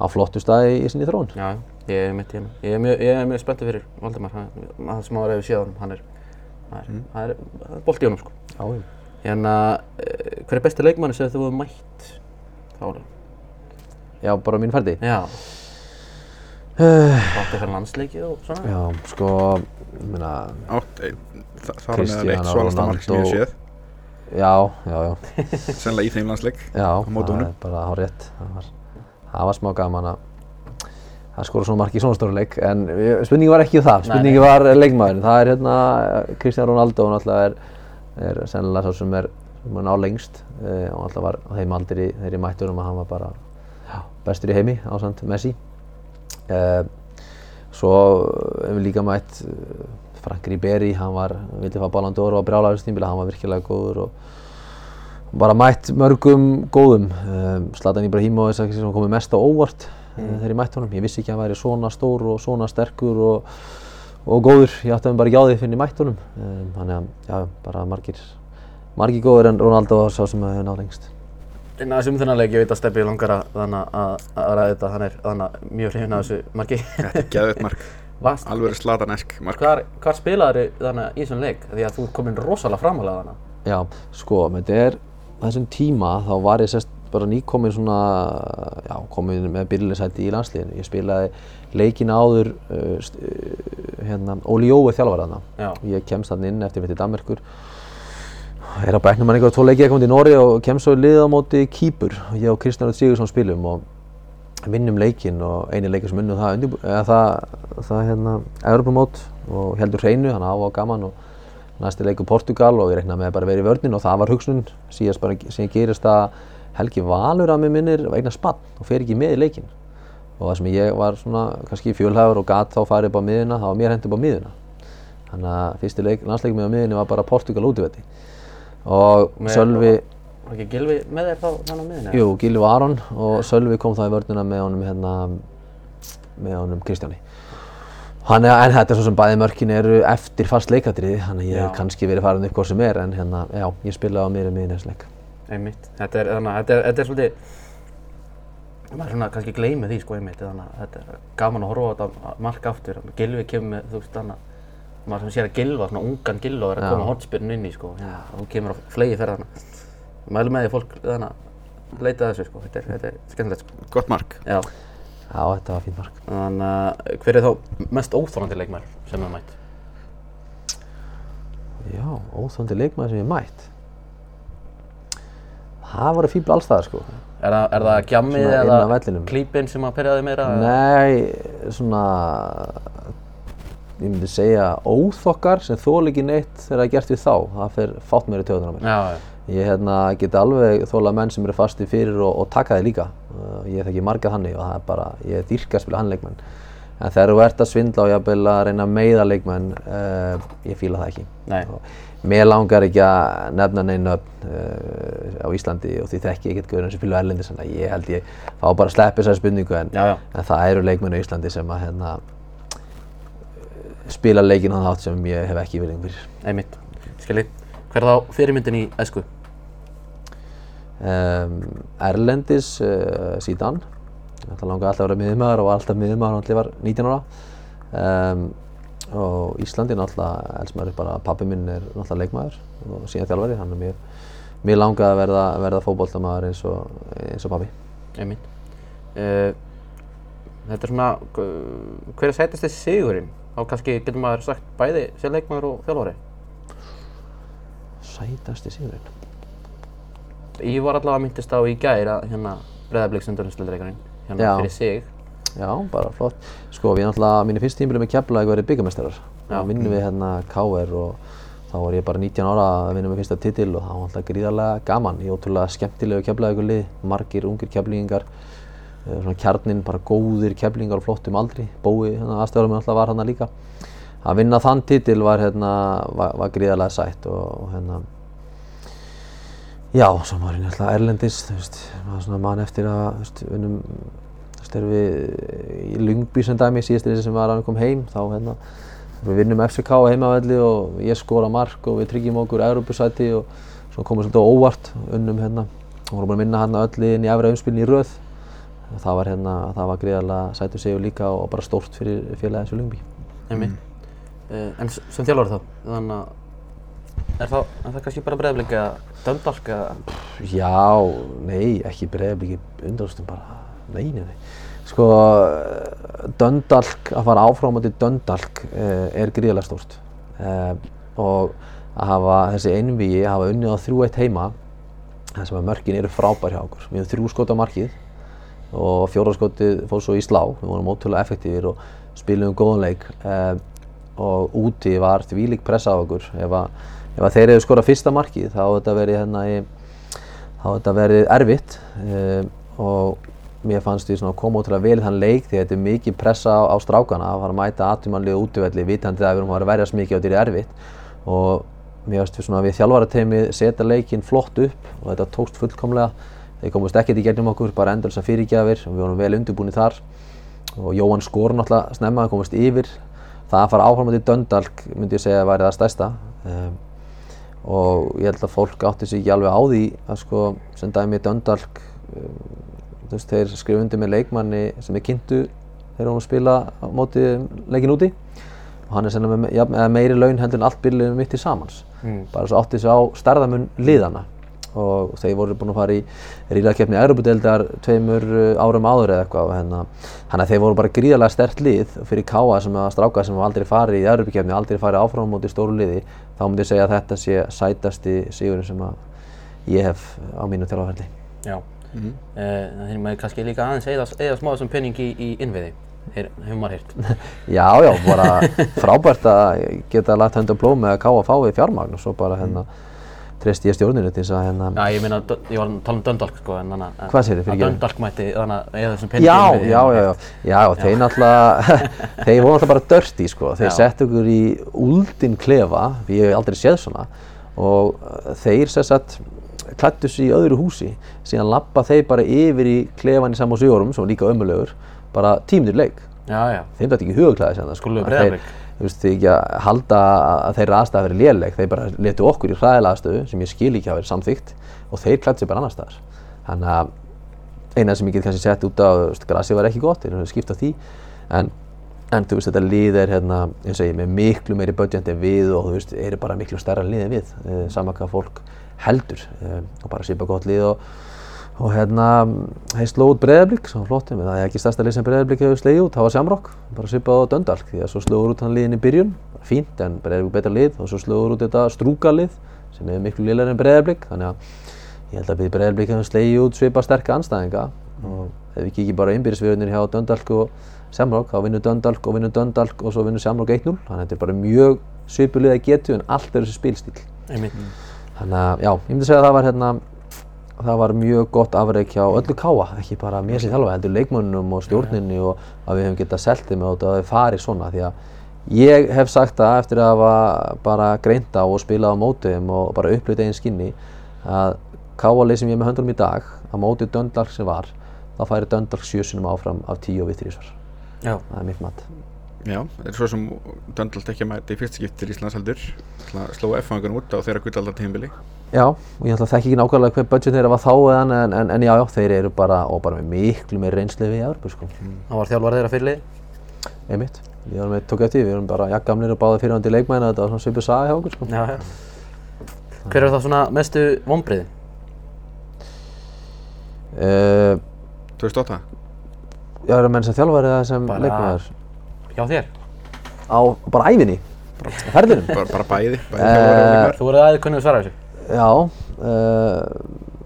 S3: á flottu staði í sinni þróun.
S1: Já, ég er mitt hérna. Ég er mjög, ég er mjög spenntið fyrir Valdimar. Hann- Það sem maður hefur séð honum, hann er, það er, það er, það er bolt í honum sko.
S3: Já, já.
S1: Hérna, uh, hver er besti leikmanni sem þú hefur mætt? Þálega.
S3: Já, bara mín ferdi.
S1: Já. Átti fyrir landsleiki og svona?
S3: Já, sko, ég meina,
S2: Átt, ein, þa þar á meðal eitt svalasta mark sem ég séð.
S3: Já, já, já,
S2: Sennilega í þeim landsleik.
S3: já,
S2: Á móti
S3: það
S2: honum.
S3: er bara hár rétt. Það var, það var smá gaman að að skora svona mark í svona stóra leik, en eh, spurningi var ekki um það, spurningi var leikmaðurinn. Það er hérna, eh, Cristiano Ronaldo, hann alltaf er, er sennilega sá sem er, sem er ná lengst eh, og alltaf var þeim aldrei mætti honum að hann var bara já, bestur í heimi ásand Messi. Eh, svo hefur líka mætt eh, Frank Ribéry, hann var, vildi fá Ballon d'Or og brjálæður stímbila, hann var virkilega góður og bara mætt mörgum góðum. Um, Zlatan Ibrahimovic er sem komið mest á óvart mm. þegar ég mætti honum. Ég vissi ekki að hann væri svona stór og svona sterkur og, og góður. Ég átti hann bara ekki á því fyrir ég mætti honum. Um, þannig að, já, bara margir, margir góður en Ronaldo var sá sem hefur náð lengst.
S1: inn að þessum þennan leik, ég veit að Steppi langar að, að, að ræða þetta, hann er þannig að mjög hrifin af þessu marki.
S2: Þetta er geðveitt mark, [laughs]
S1: Vast,
S2: alveg slatanesk mark.
S1: hvar, hvar spilaður þannig í þessum leik? Því að þú ert komin rosalega framalega þannig.
S3: Já, sko, þetta er á þessum tíma þá var ég sérst bara nýkomin svona, já, komin með byrjulegsæti í landsliðinu. Ég spilaði leikin áður, uh, uh, hérna, Óli Jói þjálfar þarna.
S1: Já.
S3: Ég kemst þarna inn eftir við til Danmerkur. Er á bekknum hann einhverja tvo leikið að koma til Nóri og kemst svo í liðið á móti Kýpur. Ég og Kristján Rödd Sigursson spilum og vinnum leikinn og eini leikur sem unnum það, undirbú- eða það, það hérna, Evropamót og heldur hreinu, hann á og gaman og næsti leikur Portugal og ég reiknaði með að bara vera í vörnin og það var hugsun síðast bara sem gerist að Helgi Valur að mér minnir vegna spann og fer ekki með í leikinn. Og það sem ég var svona kannski fjölhæfur og gat þá farið upp á miðuna, þá var mér hendur upp á miðuna þannig að fyrsti leik, landsleikum með á miðunni var bara Portugal útivetti og Sölvi
S1: Var ekki Gilvi með þér þá þannig á miðinni?
S3: Jú, Gilvi og Aron og Sölvi kom þá í vörnina með honum hérna, með honum Kristjáni. Hann er, en þetta er svo sem bæði mörkin eru eftir fast leikatriði, þannig að ég
S1: Já.
S3: kannski verið farin upp hvað sem er, en hérna, já, ég spilaði á mér í miðin þessu leik.
S1: Einmitt. Þetta er, þannig, að þetta er, þetta er svolítið, maður svona kannski gleymi því sko einmitt, þannig að þetta er gaman að horfa á þetta mark aftur. Gilvi kemur með, þú veist, þannig að maður sem sér að Gilva, svona ungan Gilva er að koma hotspyrnu inn í sko, hérna, þú kemur á flegi ferð þannig. Mælum með því fólk, þannig að leita að þessu sko, þetta er, þetta er skemmtilegt sko.
S2: Gott mark.
S1: Já,
S3: Já, þetta var fínt mark.
S1: þannig að hver er þá mest óþólandi leikmær sem það mætt?
S3: Já, óþóndi leikmaður sem ég hef mætt. Það voru fíbl allstæðar, sko.
S1: Er það, er það gjammið eða
S3: á vellinum.
S1: klípin sem að perjaði meira?
S3: Nei, svona, ég myndi segja óþokkar sem þól ekki neitt þegar það er gert við þá. Það fer fátt meira í töðunar á mér.
S1: Já, já.
S3: Ég hérna, get alveg þólað menn sem eru fasti fyrir og, og taka þið líka. Uh, ég þekki marga þannig og það er bara, ég dýrka að spila hann leikmenn. En þegar þú ert að svindla og jafnvel að reyna að meiða leikmenn, uh, ég fíla það ekki. Mér langar ekki að nefna neinn nöfn uh, á Íslandi og því þekki ég guðurinn sem fylgur erlendis, þannig að ég held ég fá bara að sleppa þessari spurningu en, en það eru leikmenn á Íslandi sem að hérna, spila leikinn á þátt sem ég hef ekki viljum fyrir.
S1: Einmitt. Skilji. Hver er þá fyrirmyndin í æsku?
S3: Erlendis uh, síðan það langaði alltaf að vera miðumæður og alltaf miðumæður hann var 19 ára um, og Íslandi náttúrulega elsmaður bara pappi minn er náttúrulega leikmaður og síðan þjálfari hann er mér, mér langaði að verða, verða fótboltamaður eins og, eins og pappi
S1: Einmitt. Uh, þetta er svona, hver er sætist þessi sigurinn? Þá kannski getur maður sagt bæði sem leikmaður og þjálfari.
S3: sætasti sigurinn
S1: Ég var allavega myndist á í gær að hérna Breiðabliks undurhundsleikurinn hérna
S3: Já.
S1: fyrir sig.
S3: Já, bara flott. Sko, við náttúrulega, mínu fyrst tímabili með Keflavík verið byggamestrar. Þá vinnum við hérna KR og þá var ég bara 19 ára að vinna með fyrsta titil og það var alltaf gríðarlega gaman. Ég ótrúlega skemmtilegu Keflavíkurlið, margir ungir keflingingar, eh, svona kjarninn, bara góðir keflingar og flottum aldri. Bói, hérna, aðstöðurum alltaf var hérna líka. Að vinna þann titil var, hérna, var, var gríðarlega sætt og, og hérna, Já, svo maður er náttúrulega erlendis, þú veist, maður svona mann eftir að, þú veist, unnum, þú veist, erum við í Lyngby sem dæmi, síðast þessi sem var að kom heim, þá hérna, við vinnum FCK á heimavelli og ég skora mark og við tryggjum okkur Európusæti og svo komum við svolítið óvart, unnum hérna, og vorum að minna hérna öll inn í efra umspilin í röð. Það var hérna, það var gríðarlega sætu sigur líka og bara stórt fyrir félagið eins og Lyngby.
S1: Einmitt. Uh, en s- sem þjálfari þá, þannig að er það, er það kannski bara Breiðablik eða Döndalk eða
S3: Já, nei, ekki breiðabliki undanúrstum bara, nei, nei, nei. Sko, Döndalk, að fara áfram á til Döndalk uh, er gríðarlega stórt uh, og að hafa þessi einvíi, að hafa unnið á 3-1 heima, þar sem að mörkin eru frábær hjá okkur. Við höfum þrjú skot á markið og fjóraskotið fór svo í slá, við vorum ótrúlega effektífir og spilum góðan leik uh, og úti var þvílík pressa á okkur. Ef að, ef að þeir hefðu skorað fyrsta markið þá hefði þetta verið hérna í þá hefði þetta verið erfitt um, og mér fannst því svona að koma ótrúlega vel í þann leik því að þetta er mikið pressa á, á strákana að fara að mæta aðtumannlega útvelli vitandi að við erum að að verjast mikið og þetta er erfitt. Og mér fannst við svona að við þjálfarateimið setja leikinn flott upp og þetta tókst fullkomlega. Þeir komast ekkert í gegnum okkur, bara endur þessar fyrirgjafir og við vorum vel undirbúin þar. Og Jóhann skor náttúrulega snemma að komast yfir. Það að fara áfram til Döndalk myndi ég segja að væri það stærsta. Um, og ég held að fólk átti sig ekki alveg á því að sko sem dæmi Döndalk um, þú veist, þeir skrifa undir með leikmanni sem er kynntu þegar hún spila á móti leikin úti. Og hann er sennilega með ja, meiri laun heldur en allt byrjulegum mitt í samans. Bara svo átti sig á stærðamun liðana og þeir voru búin að fara í ríðakefni Európa-deildar tveimur uh, árum áður eða eitthvað hérna þannig að þeir voru bara gríðarlega stert lið fyrir Káa sem að stráka sem aldrei farið í Európa-kefni, aldrei farið áfram á móti stóru liði þá myndi ég segja að þetta sé sætasti sigurinn sem að ég hef á mínu þjálfaferli
S1: Já. Mm þeir maður kannski líka aðeins eða, eða smá þessum penning í, í innviði, hefur maður heyrt. [laughs]
S3: Já, já, bara frábært að geta lagt hönd og blóð með að káa að fá við fjármagn og svo bara hérna treysti ég stjórninu til þess að hérna
S1: Já, ég meina, ég var að tala um Döndalk sko, en þannig að
S3: Hvað segirðu,
S1: að
S3: fyrirgefðu?
S1: Döndalk mætti þannig að eða þessum penning
S3: Já, já, já, já, já, og þeir náttúrulega, [laughs] þeir voru náttúrulega bara dörti sko, þeir
S1: Já.
S3: settu okkur í úldin klefa, ég hef aldrei séð svona og uh, þeir sem sagt klættu sig í öðru húsi, síðan lappa þeir bara yfir í klefan í Samús Jórum, sem var líka ömulegur, bara tíminir leik,
S1: Já, já.
S3: þeim þú veist, þeir ekki að halda að þeirra aðstæða verið léleg, þeir bara letu okkur í hræðilega aðstöðu sem ég skil ekki að vera samþykkt og þeir klættu sig bara annar staðar, þannig að eina sem ég get kannski sett út á, þú veist, grassi var ekki gott, þeir eru skipt á því. En, en þú veist, þetta lið er hérna, ég segi, með miklu meiri budget en við og þú veist, eru bara miklu stærra lið en við, e, sama hvað fólk heldur e, og bara svipa gott lið og, og hérna, þeir sló út Breiðablík, sem var flott, en það er ekki stærsta lið sem Breiðablík hefur slegið út, það var Shamrock, bara svipað á Döndalk, því að svo slóður út hann liðin í byrjun, fínt, en Breiðablík betra lið og svo slóður út þetta strúkalið sem er miklu liðlega en Breiðablík, þannig að ég held að við Breiðablík hefum slegið út svipa sterka anstæðinga og ef við kíkjum bara innbyrðisviðurnir hjá Döndalk og Shamrock, þá vinnur Döndalk og vinnur Döndalk og svo vinnur Shamrock 1-0 þannig að þetta er þannig að já, ég myndi segja að það var hérna það var mjög gott afreik hjá öllu káa, ekki bara mér sem þjálfa, heldur leikmönnum og stjórninni og að við hefum getað selt þeim og að þau fari svona því að ég hef sagt það eftir að hafa bara greint á og spilað á móti þeim og bara upplýtt einn skinni að káalið sem ég er með höndunum í dag á móti Döndalk sem var þá færi Döndalk sjösunum áfram af tíu og við
S1: Já.
S3: það er mitt mat.
S2: Já, það er svo sem Döndalt ekki að mæta í fyrst skipt til Íslands heldur að slóa F-fangun út á þeirra tíðinbili
S3: Já, og ég ætla að þekki ekki nákvæmlega hver budget þeirra var þá eða en, en, en já, já, þeir eru bara, og bara með miklu meir reynslu við í Evropu, sko.
S1: Það var þjálfar þeirra fyrirlið.
S3: Einmitt. Við erum með, tók eftir, við erum bara jakkamlir og báði fyrirhandi leikmæna, þetta var svona svipið saga hjá okkur, sko.
S1: Já, já. Hver er það svona mestu vonbriði?
S3: Uh,
S2: 2008
S3: já, er það menn sem þjálfari eða sem
S1: Bara-
S3: leikmæður?
S1: Hjá þér?
S3: Á, bara æfinni? Á ferðinum?
S2: bara, bara bæði, bæði þjálfari og leikmaður
S1: Þú voruð aðeins kunnið að svara þessu.
S3: Já, uh,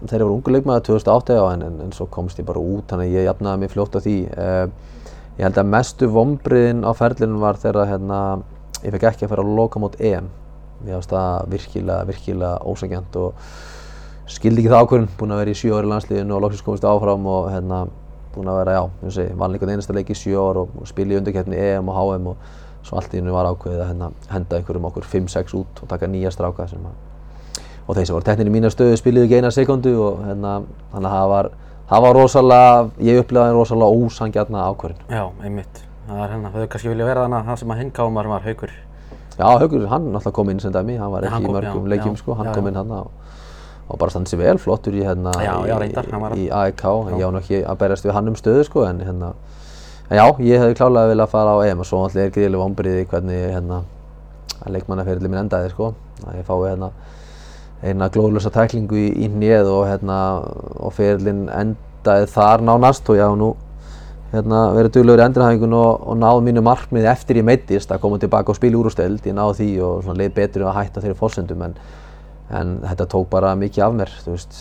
S3: þeir eru ungu leikmaður 2008 já, en, en, en svo komst ég bara út, þannig að ég jafnaði mig fljótt á því. Uh, ég held að mestu vonbriðin á ferlinum var þegar hérna, ég fekk ekki að fara að loka mót EM. Mér finnst það virkilega, virkilega ósækjant og skildi ekki það ákvörðun, búinn að vera í sjö ári í landsliðinu og loksins komist áfram og hérna, búinn að vera, já, ég vann líka einasta leik í sjö ár og, og spila í undirkeppni EM og HM og svo allt í hennu var ákveðið að hérna, henda einhverjum okkur 5-6 út og taka nýja stráka sem að og þeir sem voru teknir í mína stöðu spiluðu ekki eina sekundu og hérna, þannig að það var, það var rosalega, ég upplegaði rosalega ósangjarna ákvörðin.
S1: Já, einmitt. Það er hérna, þau kannski vilja vera þannig að það sem að hinn kámar var haukur.
S3: Já, Haugur, hann náttúrulega kom inn sem dæmi, hann var ekki í mörgum
S1: já,
S3: leikjum
S1: já,
S3: sko, hann
S1: já,
S3: kom inn hann og, bara standi sér vel, flottur í hérna í,
S1: að-
S3: í AEK, ég á nú ekki að berjast við hann um stöðu sko, en hérna, en já, ég hefði klálega viljað fara á EM og svo alltaf er gríðileg vonbriði hvernig hérna, að leikmannaferðli minn endaði sko, að ég fái hérna eina glóðlösa tæklingu í, í hnið og hérna, og ferðlinn endaði þar nánast og ég hafa nú hérna, verið duglegur í endurhæfingun og, og náð mínu markmiði eftir ég meittist að koma tilbaka og spila í úrústeld, ég náði því og svona leið betur að hætta þeirri fórsendum en, en þetta tók bara mikið af mér, þú veist,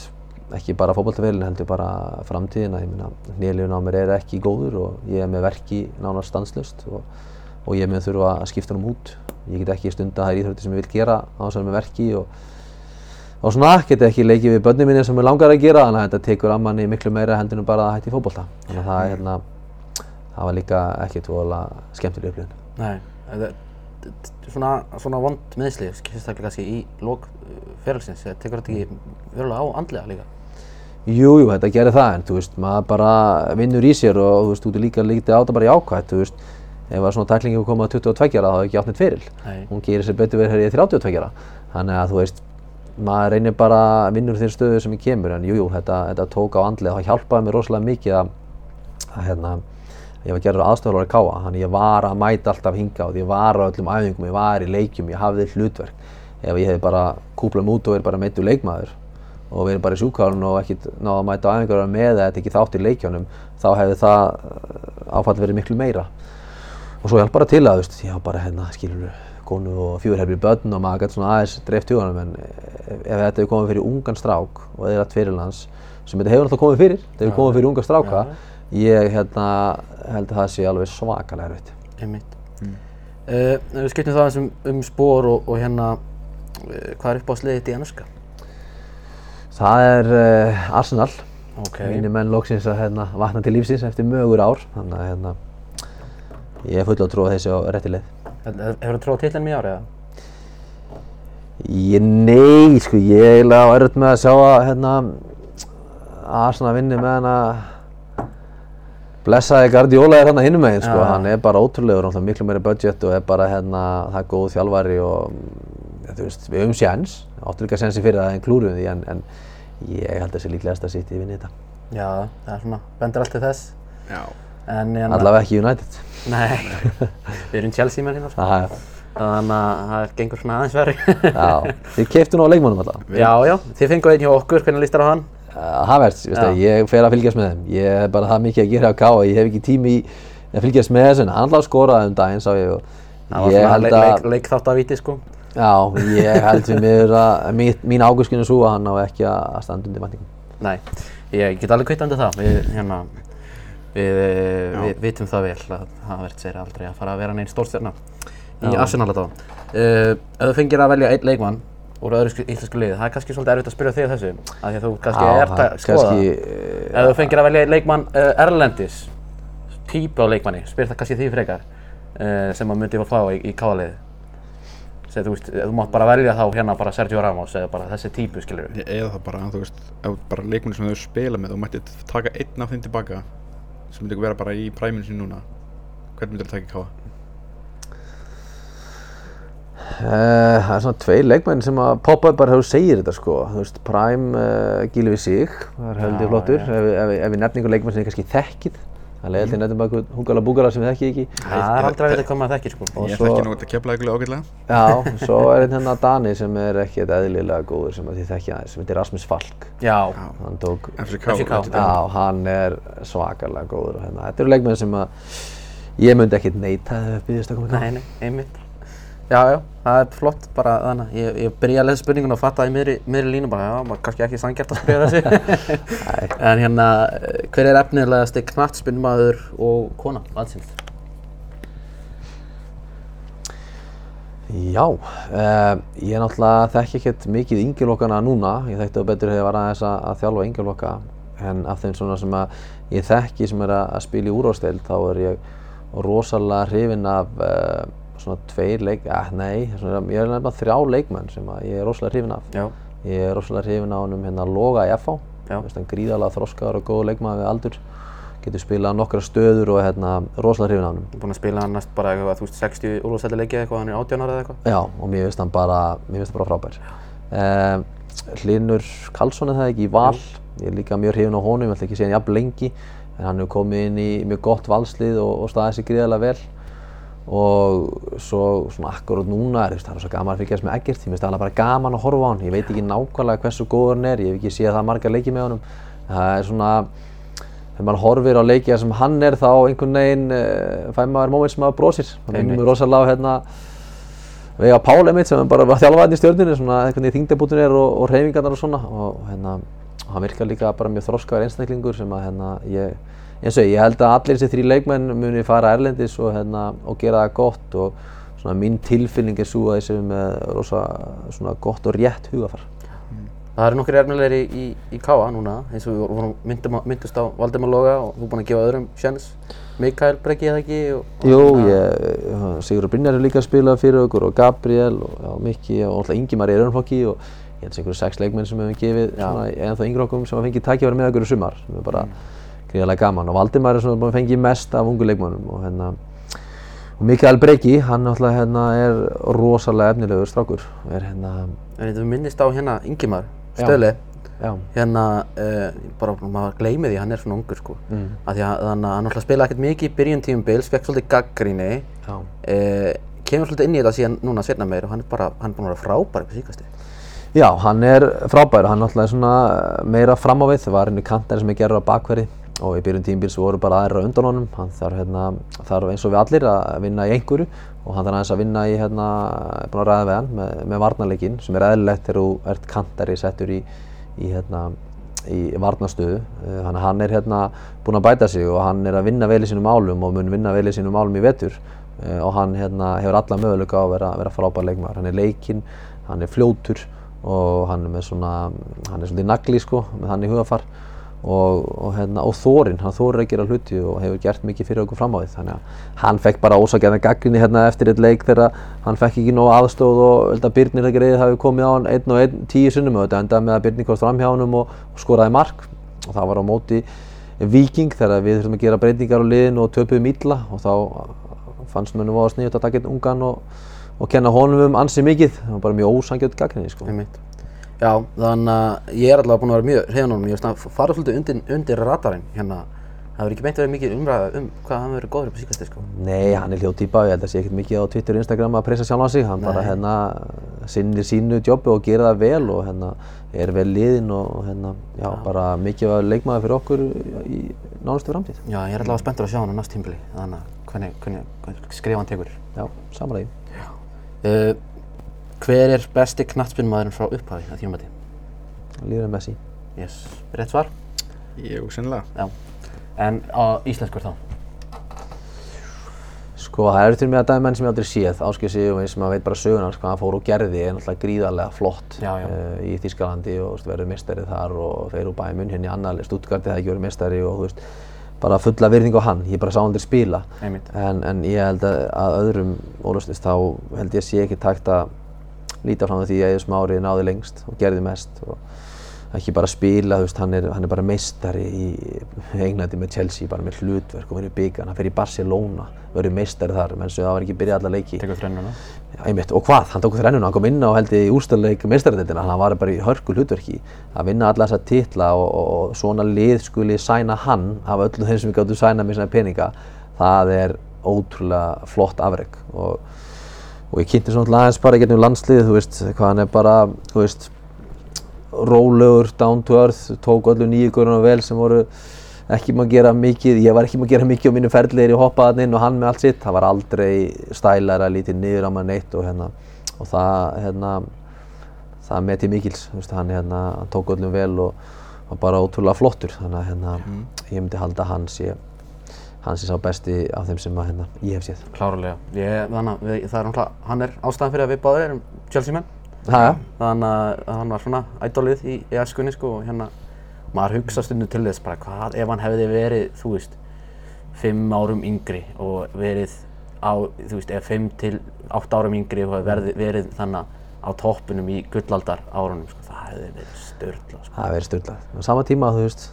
S3: ekki bara fótballtaferilin heldur bara framtíðina, ég meina hnélífin á mér er ekki góður og ég er með verki nánast stanslust og, og ég mun þurfa að skipta hann út, ég get ekki stunda þær íþróttir sem ég vil gera á þess að vera með verki og og svona get ekki leikið við börnum minni sem ég langar að gera þannig að þetta tekur að manni miklu meira heldur en bara að hætta í fótbolta. Þannig að það er hérna það var líka ekkert voðalega skemmtileg upplifun.
S1: Nei, þetta- þetta- svona, svona vond meðsli, sérstaklega kannski í lók ferilsins, tekur þetta ekki verulega á andlega líka?
S3: Jú, jú, þetta gerir það en þú veist, maður bara vinnur í sér og þú veist, þú ert líka lítið á þetta bara jákvætt þú veist, ef að svona tæklingi kom að 22 ára þá hefði ekki átt neitt fyrir
S1: Nei.
S3: hún gerir sér betur verið hér í 32 ára. Þannig að þú veist, maður reynir bara að vinna úr þeirri stöðu sem ég kemur en jújú, jú, þetta, þetta tók á andlið það hjálpaði mér rosalega mikið að, að hérna, ég var gerður aðstofalvar í Káa þannig ég var að mæta alltaf hinga og ég var á öllum æfingum, ég var í leikjum, ég hafði hlutverk. Ef ég hef bara kúplað mút og verið bara meittu leikmaður og verið bara í sjúkárun og ekkert náða að mæta á æfingar með eða ekki þátt í leikjónum þá hefði það áfall verið miklu meira. Og svo hjálp bara til að, veist, já bara hérna skilur konu og fjúrherfri börn og maður gæti svona aðeins dreift huganum en ef, ef þetta hefur komið fyrir ungan strák og eða fyrirlands sem þetta hefur náttúrulega komið fyrir, þetta hefur komið fyrir unga stráka ég hérna, held að það sé alveg svakalega erfitt.
S1: Einmitt. Mm. Uh, við skiptum það eins um, um spór og, og hérna, uh, hvað er upp á sliðið í ennska?
S3: Það er uh, Arsenal.
S1: Ok.
S3: Mínir menn loksins að hérna, vakna til lífsins eftir mögur ár, þannig að hérna, ég er full á trú að þessi á rétti leið.
S1: Hefur þú tróð tillin mjög árið eða?
S3: Ég, nei, sko, ég er eiginlega á erfitt með að sjá að hérna, Arsenal vinni með hana blessaði Guardiola er hérna hinnum meginn, sko,
S1: Já.
S3: hann er bara ótrúlegur, hann miklu meiri budget og er bara hérna, það er góð þjálfari og ja, þú veist, við höfum sjans, áttur líka sjansi fyrir það en klúruðum því en, en ég held að þessi líklegast að sitja í vinni þetta.
S1: Já, það er svona, bendur allt til þess.
S2: Já,
S3: Allavega ekki United.
S1: Nei, við erum Chelsea menn hérna, sko.
S3: Það,
S1: Þannig að það gengur svona aðeins verri.
S3: já, þið keiftu nú á leikmannum allavega.
S1: já, já, þið fenguð einn hjá okkur, hvernig líst þér á hann?
S3: Uh, Havertz, það, ég fer að fylgjast með þeim. Ég hef bara það mikið að gera á K.A. Ég hef ekki tími í að fylgjast með þessu en hann lág skoraði um daginn sá ég og
S1: Það var
S3: ég
S1: svona
S3: held
S1: leik,
S3: að,
S1: leik, leik þátt að viti, sko.
S3: já, ég held við mér að mín, mín águrskinu svo að hann á ekki að standa undir væntingum.
S1: Nei, ég get alveg kvitt undir það. Við, hérna, við, eh, við vitum það vel að það verður sér aldrei að fara að vera neinn stórstjárna í. Arsenal þá. Uh, ef þú fengir að velja einn leikmann úr öðru sk- íslensku liði, það er kannski svolítið erfitt að spyrja þig þessu, af því að þú kannski
S3: Já,
S1: ert að skoða það.
S3: eh,
S1: Ef þú fengir að velja einn leikmann uh, erlendis, típu á leikmanni, spyr það kannski því frekar, uh, sem að myndi að fá í, í káliði. Segð, þú veist, þú mátt bara velja þá hérna bara Sergio Ramos eða bara þessi típu, skilur við.
S2: eða það bara, þú veist, ef bara leikmenni sem þau spila með, þú mætti taka einn af þeim tilbaka sem myndi vera bara í præminu sín núna hvernig myndir það taka í káa?
S3: Uh, það er svona tveir leikmenn sem að poppa upp bara þegar þú segir þetta sko. Þú veist, Prime uh, gíli við sig, það er heldur flottur. Ef, ef, ef við nefnum einhver leikmenn sem þið kannski þekkið, það leiði til nefnum bara einhvern húgala búgala sem við þekkið ekki.
S1: Það er aldrei að vita hvað maður þekkir, sko.
S3: Og
S2: Ég
S3: svo-
S2: þekki nú þetta keflaði ykkurlega ágætlega
S3: Já, svo er einn hérna Dani sem er ekkert eðlilega góður sem að þið þekkið aðeins, sem heitir Rasmus Falk.
S1: Já,
S3: Hann tók,
S2: FCK,
S3: já, hann er svakalega góður og hérna, þetta eru leikmenn sem að ég myndi ekkert neita ef byggðist að koma í
S1: nei, nei, einmitt. Já, já, það er flott bara þannig. Ég, ég byrja að lesa spurningun og fatta í miðri, miðri línu bara, já, maður kannski ekki sangjart að spyrja þessu. [laughs] en hérna, eh, hver er efnilegasti knattspinnmaður og kona landsins?
S3: Já, uh, ég náttúrulega þekki ekkert mikið yngjurlokkana núna, ég þekkti það betur hefur aðeins að, að þjálfa yngjurlokka en af þeim svona sem að ég þekki sem er að, að spila í úrváðsdeild þá er ég rosalega hrifinn af uh, svona tveir leik, eh, nei, svona, ég er nefnilega þrjá leikmenn sem ég er rosalega hrifinn af.
S1: Já,
S3: Ég er rosalega hrifinn á honum hérna Loga í FH, gríðarlega þroskaður og góð leikmaður við aldur, getur spilað nokkra stöður og hérna rosalega hrifinn á honum.
S1: búinn að spila hann næst bara eitthvað, þú veist, 60 úrvalstætti leikið eitthvað, hann er 18 ára eða eitthvað.
S3: Já, og mér finnst hann bara, mér finnst hann bara frábær. Um, Hlinur Karlsson er það ekki í val, ég er líka mjög hrifin á honum, ég ætla ekki að segja hann jafn lengi, en hann hefur komið inn í mjög gott valslið og, og staðið sér gríðarlega vel. Og svo svona akkurát núna er það er svo gaman að fylgjast með Eggert, ég finnst það bara gaman að horfa á hann, ég veit ekki nákvæmlega hversu góður hann er, ég hef ekki séð það marga leiki með honum. Það er svona, þegar maður horfir á leikið sem hann er þá einhvern veginn uh, fær maður moment sem maður brosir. Það minnir mér rosalega á hérna, Veiga Pál einmitt sem bara var þjálfaðinn í stjórninu, svona hvernig þingdabútin er og, og hreyfingarnar og svona. Og hérna, hann virkar líka bara mjög þroskaður einstaklingur sem að hérna, ég, eins og ég, ég held að allir þessi þrjí leikmenn muni fara erlendis og hérna, og gera það gott og svona mín tilfinning er svo að þessi með rosa svona gott og rétt hugafar.
S1: Það eru nokkri erfnilegir í, í, K.A. núna, eins og við vorum myndum, myndust á Valdemar Loga og þú er búinn að gefa öðrum sjans. Mikael Breki eða ekki? Og, og
S3: Jú,
S1: hérna-
S3: ég, Sigurður Brynjar er líka að spila fyrir okkur og Gabriel og já, Mikki og alltaf Ingimar í Rönnflokki og ég held að einhverju sex leikmenn sem við hefum gefið svona, ennþá yngri okkur sem hafa fengið tækifæri með okkur í sumar sem er bara
S1: Mm.
S3: Gríðarlega gaman. Og Valdimar er svona búinn að fengið mest af ungu leikmannum og hérna og Mikael Breki, hann náttúrulega hérna er rosalega efnilegur strákur. Er hérna,
S1: En þú minnist á hérna Ingimar,
S3: Já.
S1: Stöðli,
S3: já,
S1: hérna, uh, bara maður gleymi því, hann er svona ungur sko.
S3: mm,
S1: því að þannig að hann náttúrulega spilaði ekkert mikið í byrjun tímubils, fekk svolítið gaggríni, uh, kemur svolítið inn í þetta síðan núna setna meir og hann er bara, hann er búinn að vera frábær upp í síkasti.
S3: Já, hann er frábær, hann náttúrulega er svona meira fram á við, það var henni kantari sem er gerður á bakverði og í byrjun tímbils voru bara aðra undan honum, hann þarf, hérna, þarf eins og við allir að vinna í einhverju. Og hann þarf aðeins að vinna í, hérna, er búinn að ræða hann með, með varnarleikinn sem er eðlilegt þegar þú ert kantari settur í, í, hérna, í varnarstöðu, Eh, þannig að hann er hérna búinn að bæta sig og hann er að vinna vel í sínum málum og mun vinna vel í sínum málum í vetur. Eh, og hann hérna, hefur alla möguleika á að vera, vera frábær leikmaður, hann er leikinn, hann er fljótur og hann er með svona, hann er svolítið nagli sko, með hann í hugafar og, og, hérna, og þórin, hann þórir að gera hluti og hefur gert mikið fyrir okkur fram á því. Þannig að hann fekk bara ósakjæðan gaggrinni hérna eftir eitt leik þegar hann fekk ekki nóg aðstóð og held að Birnir ekki reyðið hafi komið á hann einn og einn tíu sinnum og þetta endaði með að Birnir komst fram hjá honum og, og skoraði mark. Og það var á móti Viking þegar við þurfum að gera breytingar á liðinu og töpuðum illa og þá fannst mér nú að sniðut að taka einn ungan og kenna honum um ansi mikið, það var bara mjög ósangjöld gaggrinni sko.
S1: Já, þannig að ég er allavega búinn að vera mjög hreifan honum, ég veist að fara svolítið undir, undir radarinn hérna. Það hefur ekki beint verið mikið umræða um hvað hann verið góður upp á síkasti sko.
S3: Nei, hann er hljóðtýpa, ég held að sé ekkert mikið á Twitter og Instagram að pressa sjálfan sig, hann bara hérna sinnir sínu jobbi og gera það vel og hérna er vel liðinn og hérna, já, bara mikið að leikmaði fyrir okkur í nánustu framtíð.
S1: Já, ég er allavega spenntur að sjá hann á næst tímbili, þannig að hvernig, hvernig, hvernig skrifa hann tekur.
S3: Já, samanlega.
S1: Uh, hver er besti knattspinnmaðurinn frá upphafi að tímabæti?
S3: Líður Messi.
S1: Yes, rétt svar?
S2: Jú, sennilega.
S1: Já. En á íslenskur þá?
S3: Sko, það eru til með að dæmi menn sem ég aldrei séð, Ásgeir Sigurvins sem að veit bara sögun hans hvað hann fór og gerði er náttúrulega gríðarlega flott
S1: Já, já.
S3: eh, í Þýskalandi og verður mistari þar og þeir eru bæði munn hérna í annar, Stuttgarti það ekki verið mistari og þú veist, bara fulla virðing á hann, ég bara sá hann til spila
S1: Einmitt.
S3: en, en ég held að, að öðrum ólustist þá held ég að sé ekki takt að líta fram á því að Eður Smári náði lengst og gerði mest og ekki bara spila, veist, hann er, hann er bara meistari í Englandi með Chelsea, bara með hlutverk og verið byggan, hann fer í Barcelona, verið meistari þar, menn sem það var ekki byrjað alla leiki.
S1: Tekur þrennuna?
S3: Já, einmitt, og hvað, hann tók þrennuna, hann kom inn á held ég í úrstæðleik meistaradeildina, hann var bara í hörku hlutverki að vinna alla þessa titla og, og, og svona lið skuli sæna hann af öllum þeim sem við gáttum sæna með svona peninga, það er ótrúlega flott afreg og, og ég kynnti svona aðeins bara í gegnum landslið, þú veist, hvað hann er bara, þú veist, rólegur, down to earth, tók öllu nýju görunum vel sem voru ekki maður gera mikið, ég var ekki maður gera mikið á mínu ferðlegir í hoppaðan inn og hann með allt sitt, það var aldrei stælara lítið niður á maður neitt og hérna, og það, hérna, það með til mikils, þú veist, hann hérna, hann tók öllum vel og var bara ótrúlega flottur, þannig að hérna, ég myndi halda að hann hann sé sá besti af þeim sem að hérna, ég hef séð.
S1: Klárlega. Ég, þannig að það er náttúrulega, hann er ástæðan fyrir að við báðir erum Chelsea menn.
S3: Ha, ja.
S1: Þannig að hann var svona ædolið í, í æskunni sko og hérna, maður hugsa stundum til þess bara hvað ef hann hefði verið, þú veist, fimm árum yngri og verið á, þú veist, ef fimm til átt árum yngri og verið, verið þannig á toppunum í gullaldar árunum, sko, það hefði verið störtla, sko.
S3: Það hefði verið styrlað. Á sama tíma, þú veist,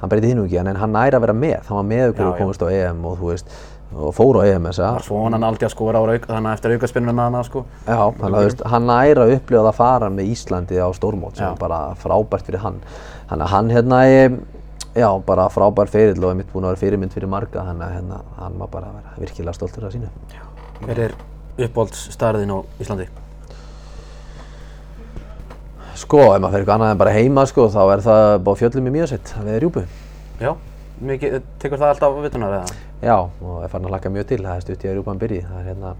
S3: hann breytið hinn og ekki, en hann næri að vera með. Hann var með okkur og komist á EM og þú veist, og fór á EM þessa.
S1: Það var svona hann aldrei að skora á rauk, þannig að eftir aukaspinnuna hana, sko.
S3: Já, þannig að þú veist, hann næri að upplifa það að fara með Íslandi á stórmót sem bara frábært fyrir hann. Þannig að hann hérna, er, já, bara frábær ferill og er mitt búinn að vera fyrirmynd fyrir marga, þannig að hérna, hann má bara vera virkilega stoltur af sínu.
S1: Hver er uppáhaldsstærðin á Íslandi?
S3: Sko, ef maður fer eitthvað annað en bara heima, sko, þá er það bara á fjöllum í Mjösett, við Rjúpu.
S1: Já, mikið, tekur það alltaf á vitunar eða?
S3: Já, og er farin að hlakka mjög til, það er stutt í að Rjúpan byrji. Það er hérna,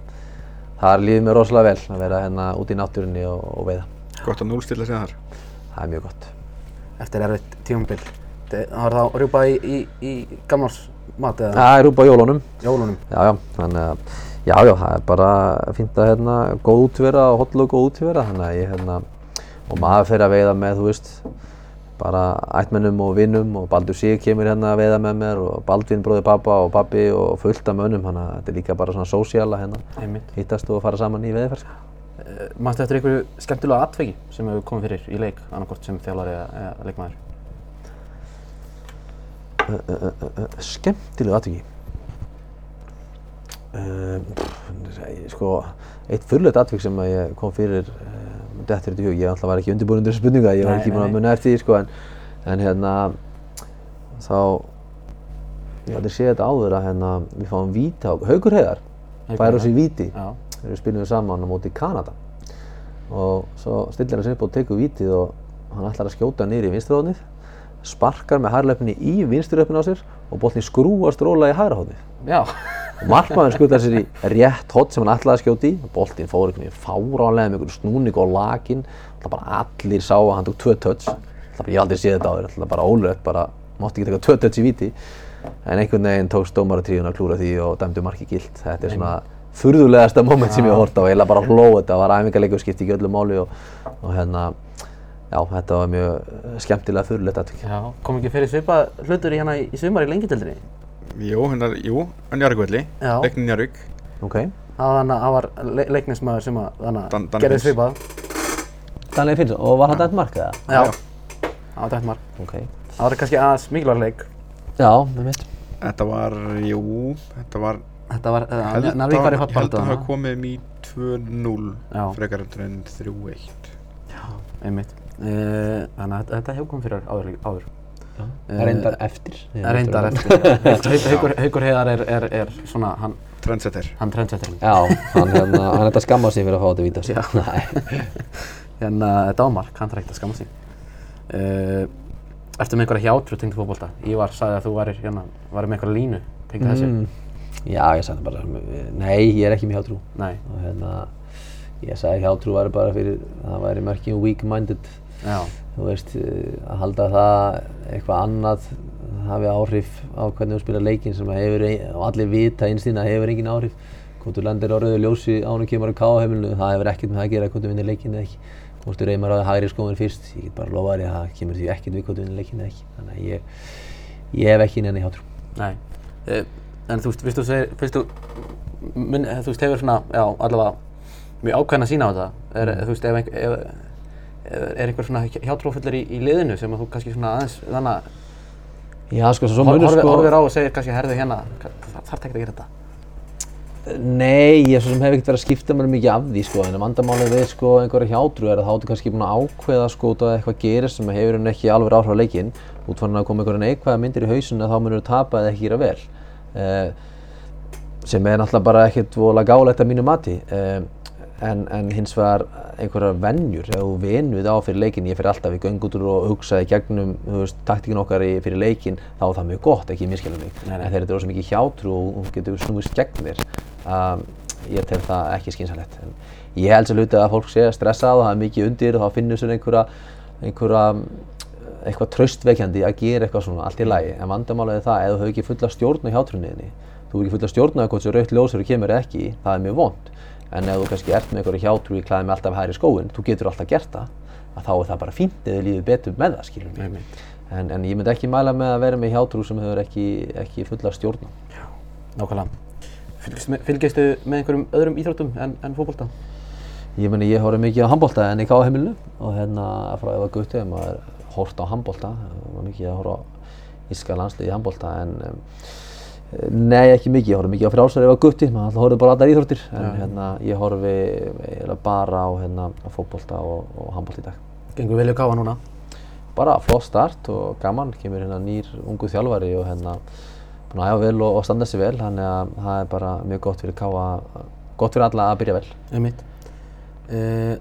S3: það líður mér rosalega vel að vera hérna út í náttúrunni og, og veiða.
S2: Gott að núlstilla sig þar.
S3: Það er mjög gott.
S1: Eftir erfitt tímabil. Það var þá rjúpa í, í, í gamlars mat eða
S3: Það er Rjúpa á jólunum.
S1: jólunum.
S3: Já, já, þannig að, já, já, það er bara fínt að hérna, góð útvera og hotlu og góð útvera, þannig að ég hérna, og maður fer að veiða með, þú veist, bara ættmennum og vinnum og Baldur Sig kemur hérna að veiða með mér og Baldvin bróðir pappa og pappi og fullt af mönnum, þannig að þetta er líka bara svona sósíala hérna,
S1: Einmitt.
S3: hittast og fara saman í veiðferð.
S1: Uh, Manstu eftir einhverju skemmtilega atveki sem hefur komið fyrir í leik, annarkort sem þjálfari eða, eða leikmaður?
S3: Uh, skemmtilegu atviki. Um, pff, sko, eitt fullögt atvik sem ég kom fyrir uh, dettur þetta í hug, ég alltaf var ekki undirbúin undir þessu spurninga, ég var
S1: Nei,
S3: ekki búin að munna eftir því sko, en, en hérna þá ég aldrei séð þetta áður að hérna við fáum víti á, Haukur Heiðar
S1: Haukur
S3: fær oss í víti. Við spilum við saman á móti Kanada. Og svo stillir hann sig upp og tekur vítið og hann ætlar að skjóta niður í vinstriðóðnið sparkar með hærlöfni í vinstriðöfni á sér og boltin skrúast róla í hægra hóðnið
S1: já,
S3: og markmaðurinn skutar sér í rétt hótt sem hann ætlaði að skjóta í og boltin fór einhvern veginn fáránlega með einhverju snúning og lakin það bara allir sá að hann tók tvö touch. Það bara ég aldrei séð þetta áður. Það bara ólögt bara mátti ekki taka tvö touch í víti. En einhvern veginn tókst dómaratríun að klúra því og dæmdu marki gilt. Þetta er svona furðulegasta moment sem ég hort á. Eiginlega bara hlóð þetta. Var æfingarleikur skipti ekki öllu máli og, og hérna já þetta var mjög eh, skemmtilega furðulegt atvik
S1: já, kom ekki fyrir svipað hlutur í hérna í, í sumar í lengjutildinni?
S2: Jú, hérna, jú, á Njarvíkvelli,
S1: Já.
S2: leiknin Njarvík.
S3: ok
S1: Það var þannig að það var le leiknismæður sem að þannig
S2: Dan-
S1: að
S2: Danni
S1: gerði svipað.
S3: Daniel Finnsson og var hann dæmt mark eða?
S1: Já, það var dætt mark.
S3: ok
S1: Það var kannski aðeins mikilvæg leik.
S3: já, með mitt
S2: Þetta var, jú, þetta var,
S1: Þetta var, uh,
S2: held
S1: Narvík var í
S2: að,
S1: hot
S2: held að
S1: baráttu
S2: hafa
S1: þarna.
S2: komið í 2-0
S1: Já.
S2: frekar heldur en 3-1.
S1: Einmitt. Uh, þannig að þetta- hefur komið fyrir áður. áður.
S3: Það reyndar eftir
S1: Reyndar eftir. Haukur, Haukur Heiðar er, er, er svona, hann,
S2: Trendsetter.
S1: hann trendsettir.
S3: Já, hann, hérna, hann er þetta skamma sig fyrir að fá þetta víta sig.
S1: Já.
S3: Nei. [laughs]
S1: Hérna, þetta var mark, hann þarf ekkert að skamma sig. Uh, ertu með einhverja hjátrú tengd fótbolta? Ívar sagði að þú værir, hérna, værir með einhverja línu tengd þessu.
S3: Mm, já, ég sagði bara, nei, ég er ekki með hjátrú.
S1: Nei,
S3: Og hérna, ég sagði hjátrú væri bara fyrir, það væri merkjum weak-minded. Þú veist, eh, að halda að það eitthvað annað hafi áhrif á hvernig þú spila leikinn sem að hefur, og allir vita einstinn að hefur engin áhrif. Hvort þú lendir á rauðu ljósi án og kemur á káheimilinu, það hefur ekkert með það að gera hvort þú vinnir leikinn eða ekki. Hvort þú reymar á því hægri skóin fyrst, ég get bara lofa þér að það kemur því ekkert við hvort þú vinnir leikinn eða ekki. Þannig að ég, ég hef ekki neina hjátrú.
S1: nei. Uh, en þú veist, fyrst þú segir, fyrst þú, minn, þú veist, hefur svona, já, allavega mjög ákveðin að sína á þetta. Er, þú veist, ef, ef- er einhver svona hjátrúfullir í, í liðinu sem að þú kannski svona aðeins, þannig að
S3: Já, sko, svo munur
S1: horfir,
S3: sko...
S1: horfir á og segir kannski, herðu hérna, þarf ekki að gera þetta.
S3: Nei, ég svo sem hef ekkert verið að skipta mér mikið af því sko, en að vandamálið við sko einhverja hjátrú er að þá ertu kannski búin að ákveða sko út af eitthvað gerist sem hefur henni ekki alveg áhrif á leikinn, út fann að koma einhverja neikvæða myndir í hausinn að þá munur tapa eða ekki gera vel. Uh, sem er náttúrulega bara ekkert voðalega gálegt að mínu mati. Uh, en, en hins vegar einhverjar venjur, ef þú vinur á fyrir leikinn, ég fyrir alltaf í göngutur og hugsa í gegnum, þú taktíkin okkar í, fyrir leikinn, þá er það mjög gott, ekki miskilja mig. En þegar þetta er rosa mikið hjátrú og hún getur snúist gegn þér, um, ég tel það ekki skynsalegt. En ég held sér hluti að fólk sé stressað og það er mikið undir og þá finnur sér einhverja, einhverja eitthvað traustvekjandi að gera eitthvað svona allt í lagi. En vandamálið er það, ef þú hefur ekki fulla stjórn á hjátrúniðinni, þú hefur ekki fulla stjórn á hvort sem rautt ljósur kemur ekki, það er mjög vond. En ef þú kannski ert með einhverju hjátrú í klæði með alltaf hægri skóin, þú getur alltaf gert það, að þá er það bara fínt eða líður betur með það, skiljum.
S1: Einmitt.
S3: En, en ég myndi ekki mæla með að vera með hjátrú sem hefur ekki, ekki fulla stjórn á.
S1: Nákvæmlega. Fylgistu með, einhverjum öðrum íþróttum en, en fótbolta?
S3: Ég meni, ég horfði mikið á handbolta en ekki á heimilinu og hérna frá ef að gutti ef maður hort á handbolta, það var mikið að horfa íska landslið í handbolta en um, nei ekki mikið, ég horfði mikið á frjálsar ef að gutti, maður alltaf horfði bara á allar íþróttir en hérna ég horfði eiginlega bara á hérna á fótbolta og, og handbolta í dag.
S1: Gengur vel í káfa núna?
S3: Bara flott start og gaman, kemur hérna nýr ungu þjálfari og hérna búinn að æfa vel og, og standa sig vel, þannig að það er bara mjög gott fyrir káa, gott fyrir alla að byrja vel.
S1: Einmitt. Uh,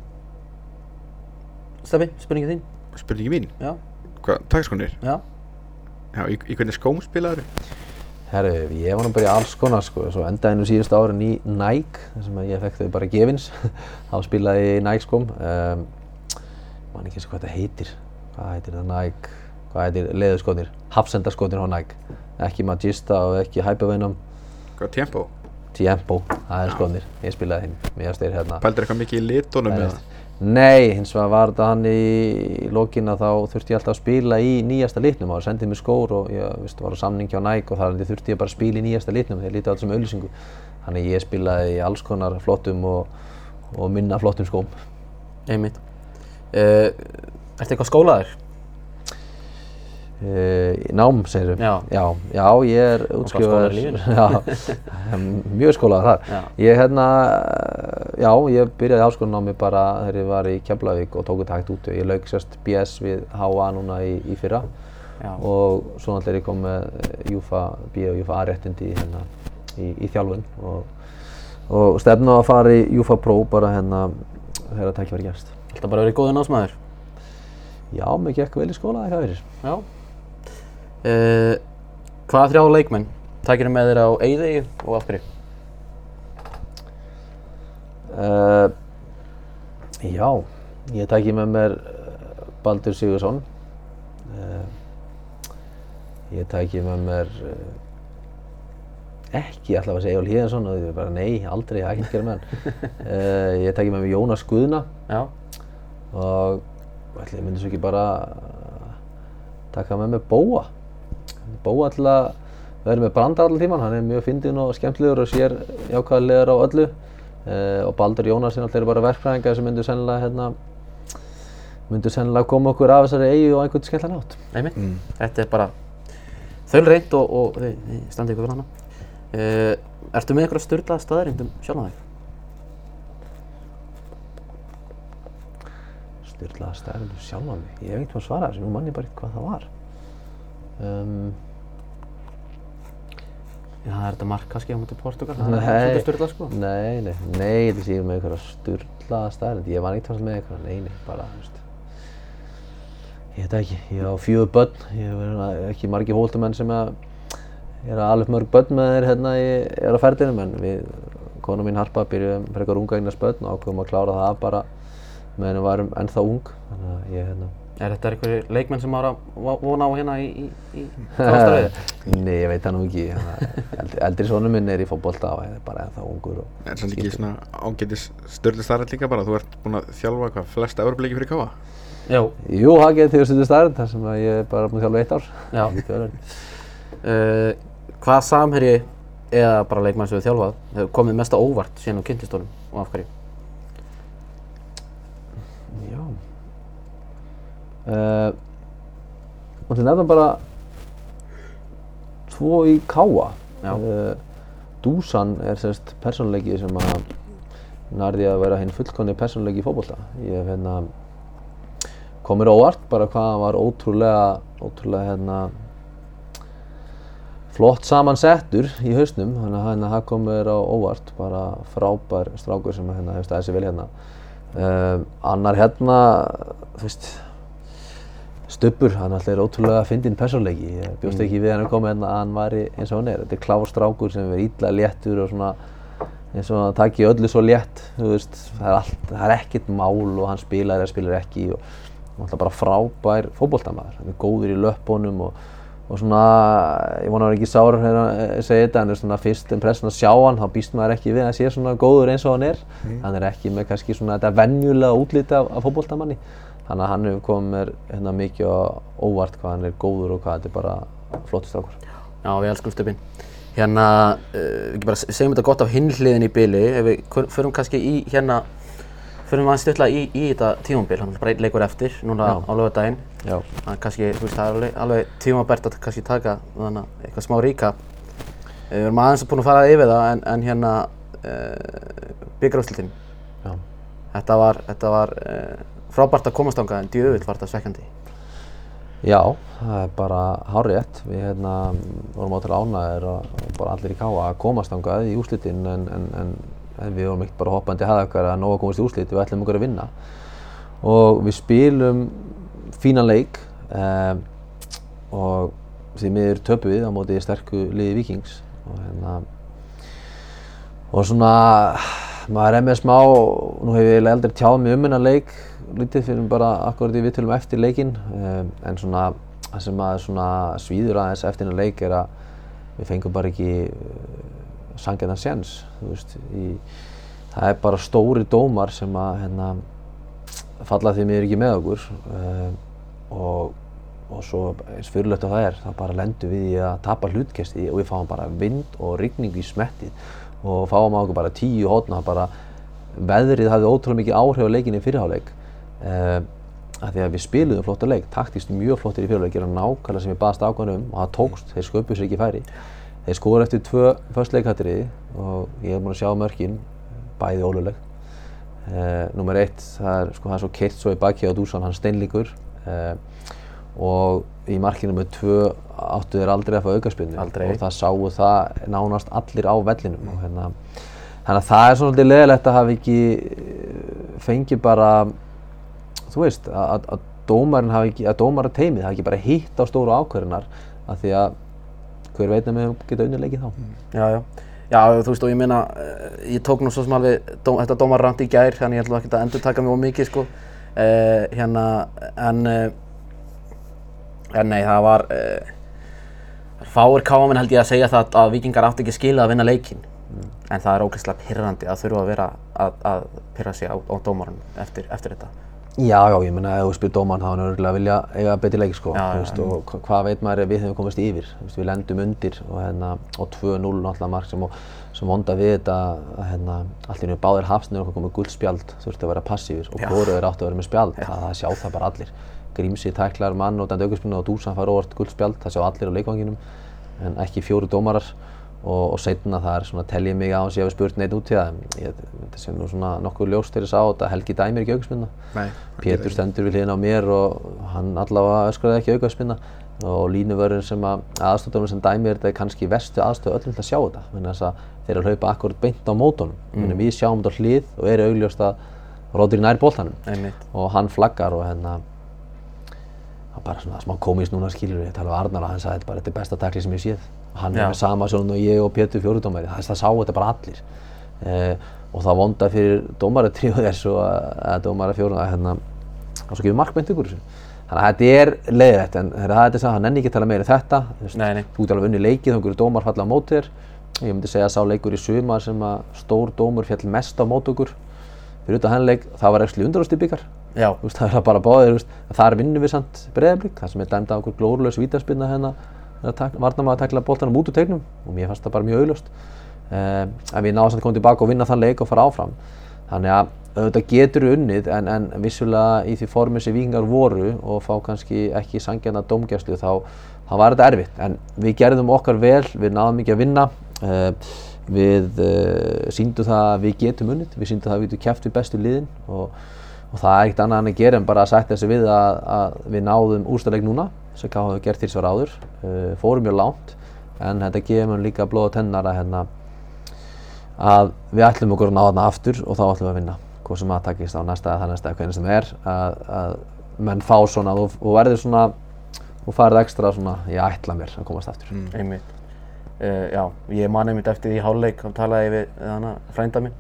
S1: Steffi, spurningin þín?
S2: Spurningi mín,
S1: Já.
S2: hvað, takskonir?
S1: Já.
S2: Já, í, í hvernig skóm spilaður?
S3: Herru, ég var nú bara í alls konar sko, svo endaði nú síðustu árin í Nike, þar sem að ég fekk þau bara gefins, [laughs] þá spilaði ég í Nike skóm, um, man ekki eins og hvað þetta heitir, hvað heitir það Nike, hvað heitir leðurskotnir, hafsendarskotnir á Nike, ekki Magista og ekki Hypervenom,
S2: Hvað tempo?
S3: Tiempo, það er skotnir, ég spilaði þeim, mér styrir hérna.
S2: Pældir eitthvað mikið í litunum eða?
S3: Nei, hins vegar var þetta hann í lokin að þá þurfti ég alltaf að spila í nýjasta litnum. Það sendið mér skór og ég veist, var á samningi á Nike og þar þurfti ég bara að spila í nýjasta litnum þegar ég lítið á þetta sem auðlýsingu. Þannig ég spilaði í alls konar flottum og, og minna flottum skóm.
S1: Einmitt. Uh, ertu eitthvað skólaður?
S3: Uh, nám, segir
S1: Já.
S3: já, já, ég er útskrifaður
S1: skólar í lífinu. [laughs]
S3: Já, mjög skólaður þar
S1: Já.
S3: Ég hérna, já, ég byrjaði háskólanámi bara þegar ég var í Keflavík og tók þetta hægt út Ég lauk sérst BS við HA núna í, í fyrra
S1: Já.
S3: og svo náttúrulega er ég kom með Júfa B og Júfa A réttindi hérna í, í þjálfun og, og stefna á að fara í Júfa Pro bara hérna þegar það tækja verið gerst
S1: Alltaf bara verið góður námsmaður.
S3: Já, mér gekk vel í skóla, eitthvað fyrir
S1: Já. Uh, hvaða þrjá leikmenn takir með þér á Eyðegi og af hverju?
S3: Uh, já, ég tæki með mér eh, Baldur Sigursson. Uh, ég tæki með mér ekki, ætla að segja Egil Híðansson og ég bara nei, aldrei, það er ekki að gera með hann. [laughs] Ég tæki með mér Jónas Guðna
S1: Já.
S3: og ætli ég myndi svo ekki bara taka með mér Bóa. Bóa til að vera með brandar allan tíman, hann er mjög fyndinn og skemmtilegur og sér jákvæðilegur á öllu. Uh, og Baldur Jónas er náttúrulega bara verkfræðingar sem myndu sennilega hérna, myndu sennilega koma okkur af þessari eigu á einhvern skemmtilega nátt.
S1: Einmitt. Þetta er bara þaulreynt og, og þið, þið standið ykkur fyrir hana. Uh, ertu með ykkur að styrlaða staðarindum sjálf þig?
S3: Styrlaða stærnum sjálf mig. Ég hef ekkert maður svarað þessu, nú mann ég bara ekki hvað það var. Um,
S1: Já, það er þetta mark kannski á mútið Portugal. Það er svolítið styrlað sko.
S3: Nei, nei, nei, ég sé með einhverja sturlaða staðrind. Ég var ekkert fannst með einhverja, nei, nei, bara, þú veist. Ég veit ekki, ég á fjögur börn, ég verið ekki margi hóltumenn sem að ég er að alveg mörg börn með þeir hérna ég er á ferðinum en við, kona mín Harpa byrjuðum frekar unga eignast börn og ákveðum að klára það bara meðan við varum ennþá ung, þannig að ég hérna
S1: Er þetta einhverju leikmenn sem ára vona á hérna í, í, í [laughs] þástariði?
S3: Nei, ég veit það nú ekki, hérna, eldri, eldri sonur minn er í fótbolta og er bara ennþá ungur
S2: Er það ekki svona ágætis störli starrið líka bara? Þú ert búinn að þjálfa hvað, flesta Evropleiki fyrir Káa?
S1: Já.
S3: Jú, það getur því að stundum staðrind þar sem að ég er bara búinn að þjálfa eitt ár.
S1: Já. Uh, hvað samherji eða bara leikmann sem við þjálfað hefur komið mest á óvart síðan á kynntistónum og af hverju?
S3: Já. Uh, og til nefna bara tvo í káa. Uh, Dusan er sérst persónuleiki sem að nærði að vera hinn fullkonni persónuleiki í fótbolta. Ég hef hérna komið óvart bara hvað hann var ótrúlega, ótrúlega hérna flott samansettur í hausnum þannig að hérna, það kom mér á óvart bara frábær strákur sem hérna, hefur staðið sér vel hérna um, annar hérna þú veist Stubbur, hann alltaf er ótrúlega fyndinn persónleiki ég bjóst ekki við hann að koma hérna að hann væri eins og hann er. Þetta er klár strákur sem er illa léttur og svona eins og hann taki öllu svo létt veist, það er, allt, það er ekkert mál og hann spilar eða spilar ekki og hann er alltaf bara frábær fótboltamaður. Hann er góður í löppunum og, og svona, ég vona að vera ekki sár hérna að segja þetta, en er svona fyrst impression að sjá hann, þá býst maður ekki við að sé svona góður eins og hann er. Hann er ekki með kannski svona þetta venjulega útliti af, af fótboltamanni þannig að hann hefur komið mér hérna mikið á óvart hvað hann er góður og hvað þetta er bara flott strákur
S1: Já, við elskum stöpinn. Hérna, uh, við ekki bara segjum þetta gott af hinn hliðin í byli, ef við förum kannski í hérna, förum aðeins stutla í, í þetta tímambil, hann er bara leikur eftir, núna
S3: Já.
S1: á lögadaginn.
S3: Já,
S1: Það er kannski, þú veist, það er alveg, alveg tímabært að kannski taka þannig að eitthvað smá recap. Eh, Við erum aðeins búin að fara yfir það, en, en hérna, uh, byggarúslitin.
S3: já.
S1: Þetta var, þetta var uh, frábært að komast ánga, en djöfull var þetta svekkjandi.
S3: Já, það er bara hárétt. Við hérna, vorum áttalega ánægðir og, og bara allir í káa að komast ángað í úrslitin en, en, en, en við vorum ekkert bara hoppandi að hafa okkar að nóga komast í úrslit, við ætlum okkur að vinna. Og við spilum fínan leik um, og því miður töpum við á móti sterku liði Víkings og hérna og svona maður er með smá, nú hef ég eiginlega aldrei tjáð mig um hennar leik lítið fyrir bara akkurat í viðtölum eftir leikinn um, en svona það sem maður svona svíður aðeins eftir hennar leik er að við fengum bara ekki uh, sangjarnan séns það er bara stóri dómar sem að hérna, falla því miður ekki með okkur um, og og svo eins fyrirlögt að það er, þá bara lendum við í að tapa hlutkesti og við fáum bara vind og rigning í smettið og fáum á okkur bara tíu hótna, bara veðrið hafði ótrúlega mikið áhrif á leikinni fyrirháleik. Uh, að því að við spiluðum flotta leik, taktist mjög flottir í fyrirleik, gera nákvæmlega sem við baðast ákvæmlega um og það tókst, þeir sköpuð sér ekki færi. Þeir skoður eftir tvö först leikhattriði og ég hef búin að sjá mörkin, bæði óluleg. Uh, Númer eitt, það er, sko, það er svo keirt svo í baki á Dúsan, hann steinlíkur uh, og í markinu með tvö áttu þeir aldrei að fá aukaspinnu
S1: Aldrei.
S3: og það sáu það nánast allir á vellinum og hérna, þannig að það er svolítið leðilegt að hafa ekki eh, fengið bara, þú veist, að, að- að dómarinn hafi ekki, að dómarateimið hafi ekki bara hitt á stóru ákvörunar af því að hver veit að við geta unnið leikið þá.
S1: Já, já. Já, þú veist, og ég meina, eh, ég tók nú svo sem alveg dóm, þetta dómarrand í gær, þannig ég ætla ekki að endur taka of mikið, sko. Uh, hérna, en, uh, en nei, það var, uh, fáir káamenn held ég að segja það að vikingar átti ekki skilið að vinna leikinn. En það er ógeðslega pirrandi að þurfa að vera að, að pirra sig á, á dómarinn eftir, eftir þetta.
S3: Já, já, ég meina ef þú spyrir dómann þá er hann örgulega að vilja eiga betri leik sko,
S1: Já, já,
S3: veist, og hva- hvað veit maður ef við hefum komast yfir, veist, við lendum undir og, hérna, og 2-0 náttúrulega mark sem, sem vonda við þetta að hérna, í njög báðir hafsnir okkur komið guldspjald, þurfti að vera passífir og er átti að vera með spjald, það, það sjá það bara allir. Grímsi tæklar mann og dændi aukarspilnu og Dúsan fær óvart guldspjald, það sjá allir á leikvanginum en ekki fjóru dómarar og, og setna svona tel ég mig á hans ég hef spurt neitt út í það, þetta sé nú svona nokkuð ljóst þegar ég sá þetta, Helgi dæmir ekki
S2: gerir
S3: Pétur stendur við hliðina á mér og hann allavega öskraði ekki aukaspinna og línuvörðin sem að aðstofdómur sem dæmir þetta er kannski verstu aðstöð öllum til að sjá þetta. Þannig að þeir eru að hlaupa akkurat beint á mótunum. Mm. við sjáum þetta hlið og eru augljóst að Rodri nær
S1: Einmitt.
S3: og hann flaggar og hérna bara svona smá komist núna skilur ég tala við Arnar og hann sagði bara þetta er besta takli sem ég séð. Hann
S1: Já.
S3: er með sama svona og ég og Pétur fjórudómari það, það sá þetta bara allir. Eh, og það vonda fyrir dómaratriðu [laughs] er svo að, að dómara fjórun að hérna og svo gefur markbeint ykkur þessu. Þannig að þetta er leiðrætt en þegar það er þetta hann nenni ekki að tala meira um þetta þú ert alveg unni leikið þá einhverju dómar falla á móti þér. Ég myndi segja að sá leikur í sumar sem að stór dómur fjall mest á móti okkur. Fyrir utan henn leik það var ekki undarúst í byggar
S1: Já,
S3: Þú veist, það er bara báðir, þú veist, að þar vinnum við samt breyðablík, það sem er dæmd af okkur glórulaus vítaspinna hérna, varna maður að tekla boltanum út úr tegnum og mér fannst það bara mjög augljóst. Um, en við náðum samt að koma tilbaka og vinna þann leik og fara áfram. Þannig að auðvitað getur við unnið en, en vissulega í því formi sem vikingar voru og fá kannski ekki sangjana dómgæslu þá, þá var þetta erfitt. En við gerðum okkar vel, við náðum ekki að vinna. Uh, við uh, síndum það að við getum unnið, við síndum það að við getum kæft við bestu liðin og og það er ekkert annað en að gera en bara að sætta þessi við að, að við náðum úrstæðleik núna sem hvað hafum gert því svo áður. Uh, fórum mjög langt en þetta gefur mér líka blóð og tennar að, hérna, að við ætlum okkur að ná þarna aftur og þá ætlum við að vinna. Hvað sem að takist á næsta eða það næsta eða hvernig sem er að, að menn fá svona og, og verður svona og farið ekstra svona ég ætla mér að komast aftur.
S2: Mm.
S1: einmitt. Uh, já, ég man einmitt eftir því í hálfleik, þá talaði ég við þannig að frænda minn,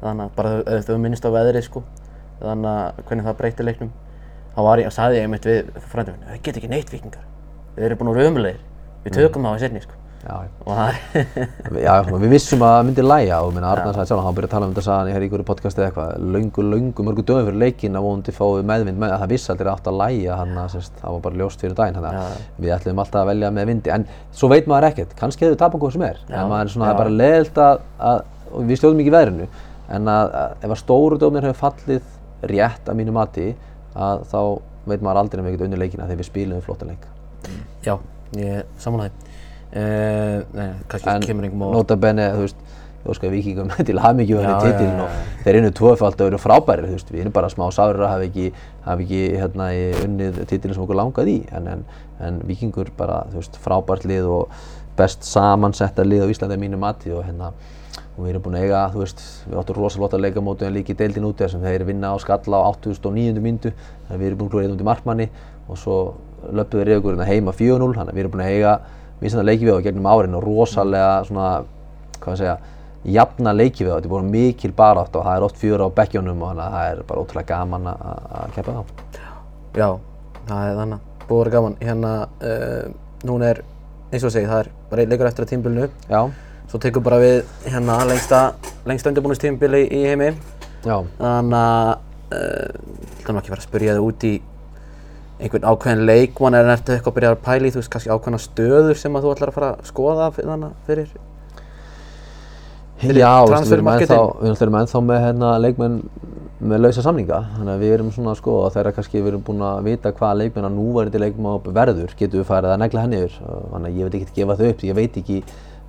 S1: þannig að bara ef þau minnst á veðrið sko, þannig að hvernig það breytti leiknum, þá var ég, sagði ég einmitt við frænda minn, það get ekki neitt vikingar, við erum búin að vera ömulegir, við tökum það á sérni sko,
S3: já, [laughs] já. Já, við vissum að það myndi læja og minna Arnar sagði sjálf, hann byrjaði að tala um þetta í hér í ykkur podcasti eða eitthvað, löngu, löngu, mörgu dögum fyrir leikinn að vonandi fáið meðvind með að það vissi aldrei átt að læja hann að það var bara ljóst fyrir daginn þannig að við ætlum alltaf að velja með vindi. En svo veit maður ekkert, kannski hefur tapað hvað sem er
S1: Já,
S3: en maður svona er bara leðilt að, að við stjórnum ekki veðrinu en að, að ef að stóru dómir hefur fallið rétt að mínu mati að þá veit maður aldrei um getum unni leikina þegar við spilum við flotta leik.
S1: Já, ég samanlæði, uh, nei, kannski
S3: en
S1: kemur einhverjum á,
S3: nota bene, þú veist ég óskar vikingum [laughs] til hafmyggju
S1: Já,
S3: með
S1: já,
S3: titilin
S1: já,
S3: og þeir eru tvöfald og eru frábærir, þú veist, við erum bara smá sárir að hafa ekki, hafa ekki hérna, í unnið titilin sem okkur langað í. En, en, en vikingur bara, þú veist, frábært lið og best samansetta lið á Íslandi að mínu mati og hérna og við erum búin að eiga, þú veist, við áttum rosalótt að leika móti en líka í deildin úti þar sem þeir vinna á skalla á 8009. myndu þannig að við erum búin að klúra einn út í markmanni og svo löpum við reyðugurinn heima 4-0 þannig að við erum búin að eiga missan að leiki við á gegnum árin og rosalega svona, hvað að segja, jafna leiki við á, þetta er búin mikil barátt og það er oft fjör á bekkjónum og þannig að það er bara ótrúlega gaman að, að keppa þá.
S1: já, það er þannig, búið að vera gaman, hérna, uh, svo tekur bara við hérna lengsta, lengsta undirbúinustímbili í heimi,
S3: já,
S1: þannig að uh, það er ekki vera að spyrja þig út í einhvern ákveðin leikmann er eftir eitthvað að byrja að pæla í, þú veist, kannski ákveðna stöður sem að þú ætlar að fara að skoða fyrir,
S3: já, við erum ennþá, með hérna leikmenn með lausa samninga. Þannig að við erum svona að skoða þegar kannski við erum búin að vita hvaða leikmenn að núverandi leikmenn verður getum við farið að negla henni yfir. Þannig að ég veit ekki að gefa þau upp ég veit ekki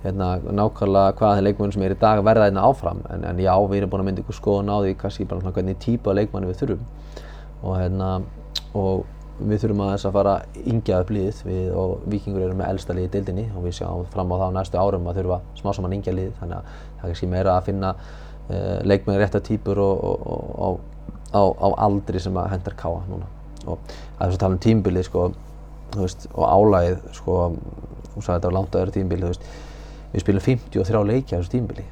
S3: hérna, nákvæmlega hvaða leikmenn sem er í dag verða hérna áfram. En, en já við erum búin að mynda ykkur skoðun á því kannski bara svona hvernig típa leikmenni við þurfum. Og hérna og við þurfum að þess að fara yngja upp liðið við, og vikingur eru með elsta liðið í deildinni og við sjáum fram á það á næstu árum að þurfa smá saman yngja liðið þannig að það er kannski meira að finna uh, leikmenn rétta típur og, og, og, á, aldri sem að hendar káa núna. Og að þess að tala um tímbilið sko, og álægið sko, þú sagði þetta á langt öðru tímbilið við spilum 53 leiki á þessu tímbili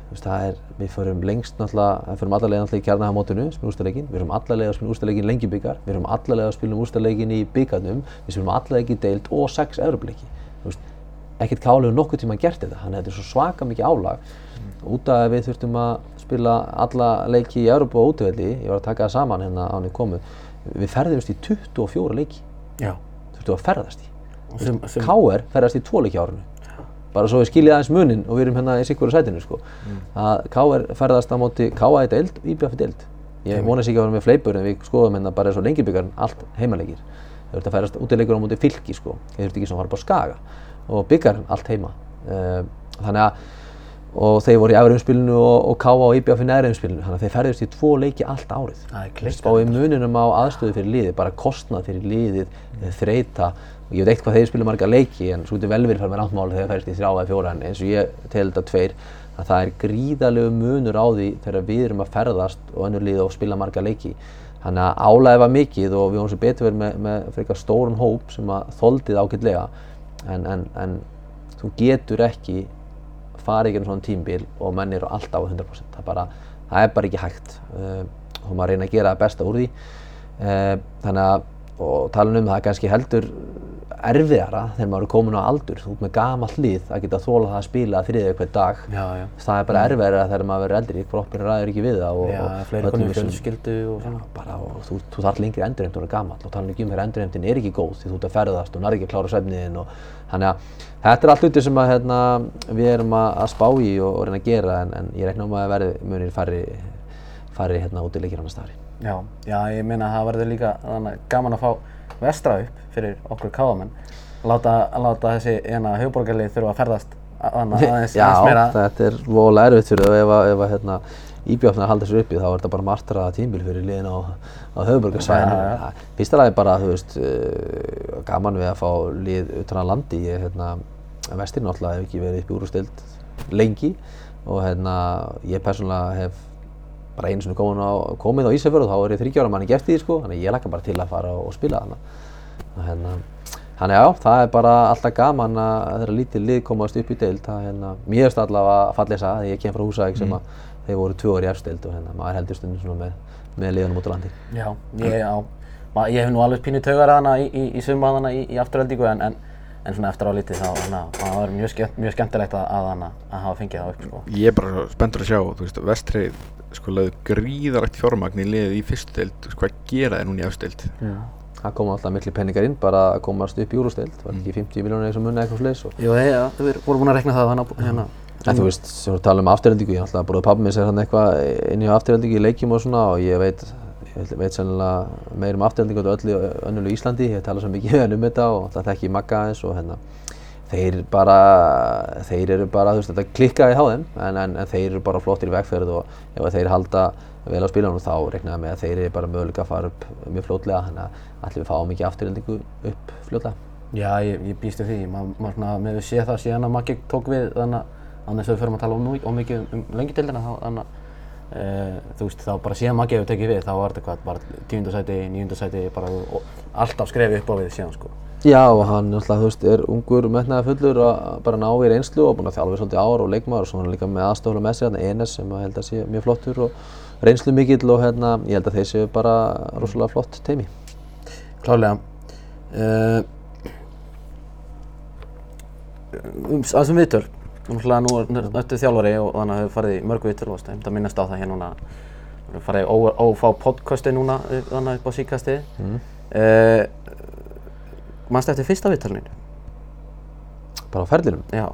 S3: við förum lengst náttúrulega við förum allarlega náttúrulega í kjarnahamótinu spilum úrstæðleikin við förum allarlega að spilum úrstæðleikin lengi byggar við förum allarlega að spilum úrstæðleikin í byggarnum við spilum allarlega í deild og sex eurubleiki ekkert kálega nokkuð tíma gert þetta. Þannig að þetta er svo svaka mikið álag. Mm. út af að við þurftum að spila alla leiki í Európa og útvöldi ég var að taka það saman hérna á henni komu við ferðumst í 24 leiki.
S1: Já.
S3: þurftum að ferðast í. K.R. ferðast í 2 leiki árunu bara svo við skiljið aðeins munin og við erum hérna í sikkur sætinu sko. mm. að K.R. ferðast á móti K.A. í deild og Íbjaf í deild ég vonast ekki að vera með fleipur en við skoðum hérna bara eins og lengjubíkarn allt heimalegir þau þurft að ferðast út í leikur á móti fylki sko. þau þurft ekki svona að fara bara skaga og byggarn allt heima uh, þannig að og þeir voru í efriðumspilinu og, og K.A. og Íbjaf í neðriðumspilinu þannig að þeir ferðist í tvo leiki allt árið spáði muninum á aðstöðu fyrir liðið bara kostnað fyrir liðið mm. þreita og ég veit eitthvað þeir spila marga leiki en svo getur vel verið fara með náttmáli þegar það færist í þrjá eða fjóra en eins og ég tel þetta tveir að það er gríðalegu munur á því þegar við erum að ferðast og önnur lið og spila marga leiki. Þannig að álæði var mikið og við vorum svo betur verið með, með frekar stórun hóp sem að þóldið ágætlega en, en, en þú getur ekki farið í svona tímbil og menn eru alltaf á 100% það, bara, það er bara ekki hægt. Uh, og maður reyna að gera það besta úr því. Uh, þannig að og tala um það kannski heldur erfiðara þegar maður er komin á aldur. Út með gamall lið að geta þóla það að spila þriðið hver dag.
S1: Já, já.
S3: það er bara mm. erfiðara þegar maður verður eldri. Kroppin ræður ekki við það
S1: og, já, fleiri konum fjölskyldu og svona.
S3: bara, og þú, þú þarf lengri endurheimt og er gamall. Og tala ekki um þegar endurheimtin er ekki góð því þú ert að ferðast og nær ekki að klára svefniðin og þannig að þetta er allt hluti sem að, hérna, við erum að, spá í og, og reyna að gera en, en ég reikna um að verði munir fari, fari hérna, út í leikir annars staðar.
S1: Já, já, ég meina að það verður líka þannig, gaman að fá vestra upp fyrir okkur káðamenn láta, láta þessi ena höfuborgarlið þurfa að ferðast [laughs] aðeins, aðeins meira.
S3: Já, þetta er volið erfitt fyrir það ef að, ef að hérna, íbjáfnar halda sér uppi þá er þetta bara martraða tímbil fyrir liðin á, á höfuborgarsvæðinu ja, ja. Fyrsta lagi bara, þú veist, uh, gaman við að fá lið utan að landi. Ég, hérna, vestirinn alltaf hef ekki verið upp í úrústild lengi og hérna, ég persónulega hef bara einu svona á, komið á Ísafjörðu og þá er ég þryggjára manni gert í því sko, þannig ég lakka bara til að fara og spila þarna. Hérna, þannig já, það er bara alltaf gaman að þeirra lítið lið komast upp í deild. Það, hérna, mér erst allavega að falla þess að ég kem frá Húsæk sem mm. að þeir voru tvö orði efstild og hérna, maður heldur stundum svona með, með liðanum út á landi.
S1: Já, ég, já, ég hef nú alveg pínu taugar að hana í, í, í sumbaðana í, í afturöldingu en, en en svona eftir á lítið þá það var mjög, skemmt, mjög skemmtilegt að, að, að, að hafa fengið það upp sko.
S2: Ég er bara spenntur að sjá, þú veist, Vestrið sko laðið gríðarægt fjármagn í liðið í fyrstu deild, hvað gera þeir núna í afsdeild?
S3: Það koma alltaf miklu penningar inn bara að komast upp í úrústeild, það var ekki 50 miljónir eins og munið eitthvað fleis og...
S1: Jú, hei, já, við vorum búin að rekna það hérna.
S3: En þú veist, sem við talum um afturhendingu, ég ætla að búið pabbi minn sér hann eitthvað inn í afturhendingu í leikjum og svona og ég veit, ég veit sennilega meir um afturhendingu en öllu önnulegu Íslandi, ég tala svo mikið [laughs] um þetta og alltaf þekk ég magga aðeins og hérna þeir bara, þeir eru bara, þú veist, þetta klikkaði á þeim en, en, en þeir eru bara flottir í vegferð og ef þeir halda vel á spílunum þá reiknaði með að þeir eru bara möguleika að fara upp mjög fljótlega. Þannig að allir við fáum ekki afturhendingu upp fljótlega.
S1: Já, ég, ég býstu því, maður svona, með við sé það síðan að Maggi tók við þannig að þess að við förum að tala um, um mikið um lengjutildina þannig að þú veist, þá bara síðan Maggi hefur tekið við þá var þetta hvað, bara tíundarsæti, níundarsæti, bara alltaf skrefið upp á við síðan sko.
S3: Já, og hann alltaf, þú veist, er ungur metnaði fullur að bara ná í reynslu og búinn að þjálfa svolítið ár og leikmaður og svona líka með aðstofla með sig hérna Enes sem að held að sé mjög flottur og reynslu mikill og hérna ég held að þeir séu bara rosalega flott teimi.
S1: Klálega. Uh, um, að sem viðtöl, náttúrulega nú er þetta þjálfari og þannig að þau farið í mörgu viðtöl og það minnast á það hér núna, þau farið ó, ófá podcasti núna þannig upp á síkastið. Mm. Uh, Mannstu eftir fyrsta viðtalinu?
S3: Bara á ferlinum?
S1: Já.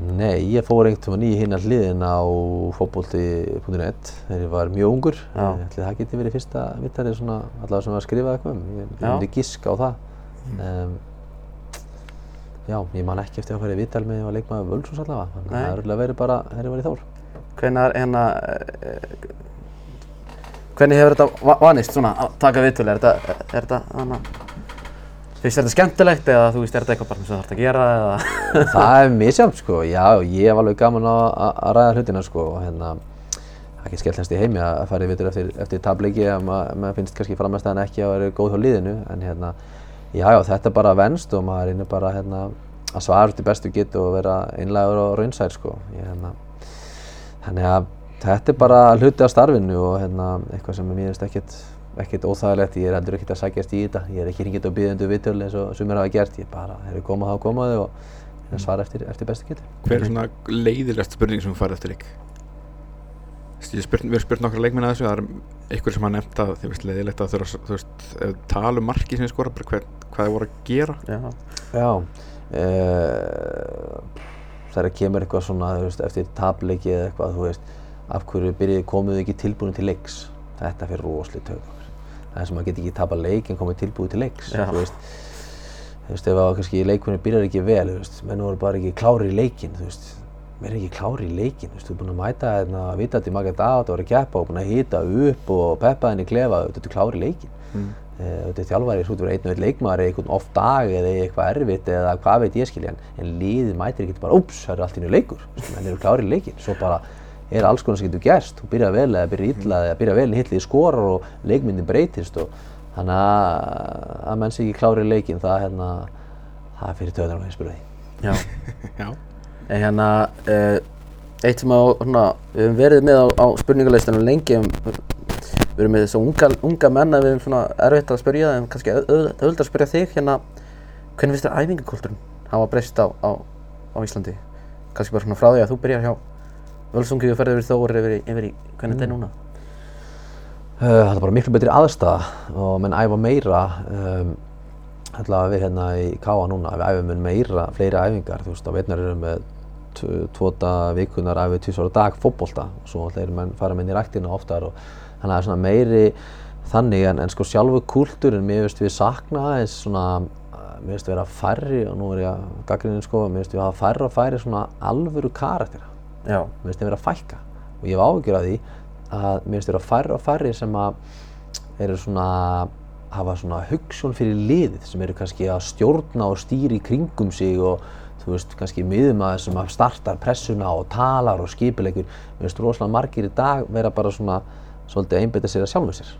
S3: Nei, ég fór einhvern veginn í hinna hliðin á fótbolti.net þegar ég var mjög ungur.
S1: Já.
S3: Ég ætli það geti verið fyrsta vittarið svona allavega sem var skrifað eitthvað um. Ég, myndi giska á það. Um, já, ég man ekki eftir að fara í vital með ég var leikmaður Völsons allavega. Þannig að það er örugglega verið bara ég var í Þór.
S1: Hvenær, hérna, eh, hvernig hefur þetta va- vanist svona að taka viðtölu? Er þetta, er þetta, hana, finnst þér þetta skemmtilegt eða þú veist, er þetta eitthvað bara sem þú þarfst að gera eða? [laughs]
S3: það er misjafnt sko, já, ég hef alveg gaman að að ræða hlutina sko og hérna, það er ekki skellast í heimi að fara í vitur eftir, eftir tableiki að ma- maður finnst kannski framastæðan ekki að vera góð hjá liðinu en hérna, já, já, þetta er bara venst og maður reynir bara hérna að svara til bestu getu og vera einlægur og raunsær sko, ég hérna, þannig að þetta er bara hluti af starfinu og hérna, eitthvað sem mér finnst ekkert ekkert óþægilegt, ég er heldur ekkert að sækjast í þetta ég er ekki hringið og býðandi viðtölu eins og sumir hafa gert, ég bara, hefur komað þá komaðu og að svara eftir, eftir bestu getu.
S2: Hver er svona leiðilegast spurning sem þú farið eftir leik? Spurt, við erum spurt nokkra leikmenn að þessu, það er einhver sem hafa nefnt að þið veist leiðilegt að þú veist, ef við tala um marki sem skora, bara hvað, hvað þið voru að gera.
S1: Já,
S3: Já, uh, þegar kemur eitthvað svona, veist, eftir tapleiki eða eitthvað, þú veist, af hverju byrjuði komuðu ekki tilbúin til leiks? Þetta fyrir rosalega tökum. Það er sem að geta ekki tapað leik en komið tilbúið til leiks,
S1: Já.
S3: þú veist. Þú veist, ef að kannski leikunni byrjar ekki vel, þú veist, menn voru bara ekki klári í leikinn, þú veist, menn er ekki klári í leikinn, þú veist, þú er búinn að mæta hérna að vita þetta í marga dag, þú voru að keppa og búinn að hýta upp og peppa henni í klefa, þú veist, klári í leikinn.
S2: Mm.
S3: Uh, þetta er þjálfari, þú verður einn og einn leikmaður eða einhvern off dag eða í eitthvað erfitt eða hvað veit ég skilja en, en liðið mætir ekki bara, úps, það er allt í nýju leikur menn eru klárið í leikinn, svo bara er alls konar sem getur gerst, þú byrjar vel eða byrjar illa eða byrjar vel en hitliði skorar og leikmyndin breytist og þannig að að menn sé ekki klárið í leikinn það, hérna, það fyrir töðan ég spyrja því
S1: já. [laughs] En hérna, uh, eitt sem á, svona, við höfum verið með á, á spurningalistanum lengi um, við erum með þess að unga, unga menn að við erum svona erfitt að spyrja þeim, kannski auðvitað að spyrja þig hérna, hvernig finnst þér æfingakultúrin hafa breyst á, á, á Íslandi? Kannski bara svona frá því að þú byrjar hjá Völsungi og ferði yfir í Þór yfir, yfir í, hvernig þetta er núna?
S3: Uh, það er bara miklu betri aðstæða og menn æfa meira um, allavega við hérna í Káa núna við æfum meira, fleiri æfingar þú veist, á veitnar erum tv- tvota vikunar æfum við tvisvar á dag fótbolta. Og svo þeir menn fara með inn í ræktina oftar og þannig að það er svona meiri þannig en, en sko sjálfu kúltúrin mér veist við sakna aðeins svona mér veist vera færri og nú er ég að gaggrinni sko, mér veist við hafa færri og færri svona alvöru karaktera
S1: Já,
S3: mér finnst þeim vera að fækka. Og ég hef áhyggjur af því að mér finnst þeim vera færri og færri sem að eru svona hafa svona hugsun fyrir liðið sem eru kannski að stjórna og stýra í kringum sig og þú veist kannski miðumæður sem að startar pressuna og talar og skipilegur mér finnst rosalega margir í dag vera bara svona svolítið einbytta sér að sjálfu sér.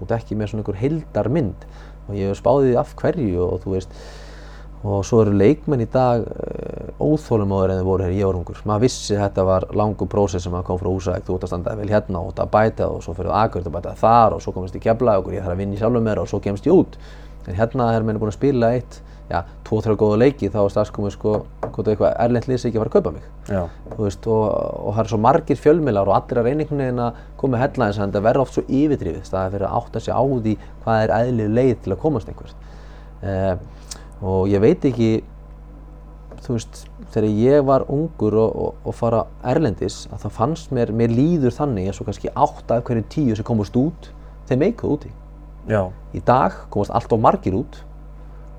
S3: Og ekki með svona einhver heildar mynd og ég hef spáðið af hverju og þú veist og svo eru leikmenn í dag uh, óþólumóður en þeir voru hér í árungur maður vissi þetta var langur prósess sem að kom frá húsæk þú ert að standa vel hérna og þú ert að bæta og svo fyrir þú aðgjörð að bæta þar og svo komast í kefla og ég þarf að vinna í sjálfum mér og svo kemst ég út. En hérna er menn búin að spila eitt já, tvo, þrjá góða leiki þá er strax komið sko hvort eitthvað erlend lýs ekki að fara að kaupa mig.
S1: Já,
S3: þú veist, og, og það er svo margir fjölmiðlar og allir að einhvern veginn að koma með headlines en það verður oft svo yfirdrifið það er fyrir að átta sig á því hvað er eðlið leið til að komast einhvert eh, og ég veit ekki þú veist, þegar ég var ungur og, og, og fara erlendis að það fannst mér, mér líður þannig eins og kannski átta af hverju tíu sem komast út þeim eikuð úti.
S1: Já,
S3: í dag komast allt of margir út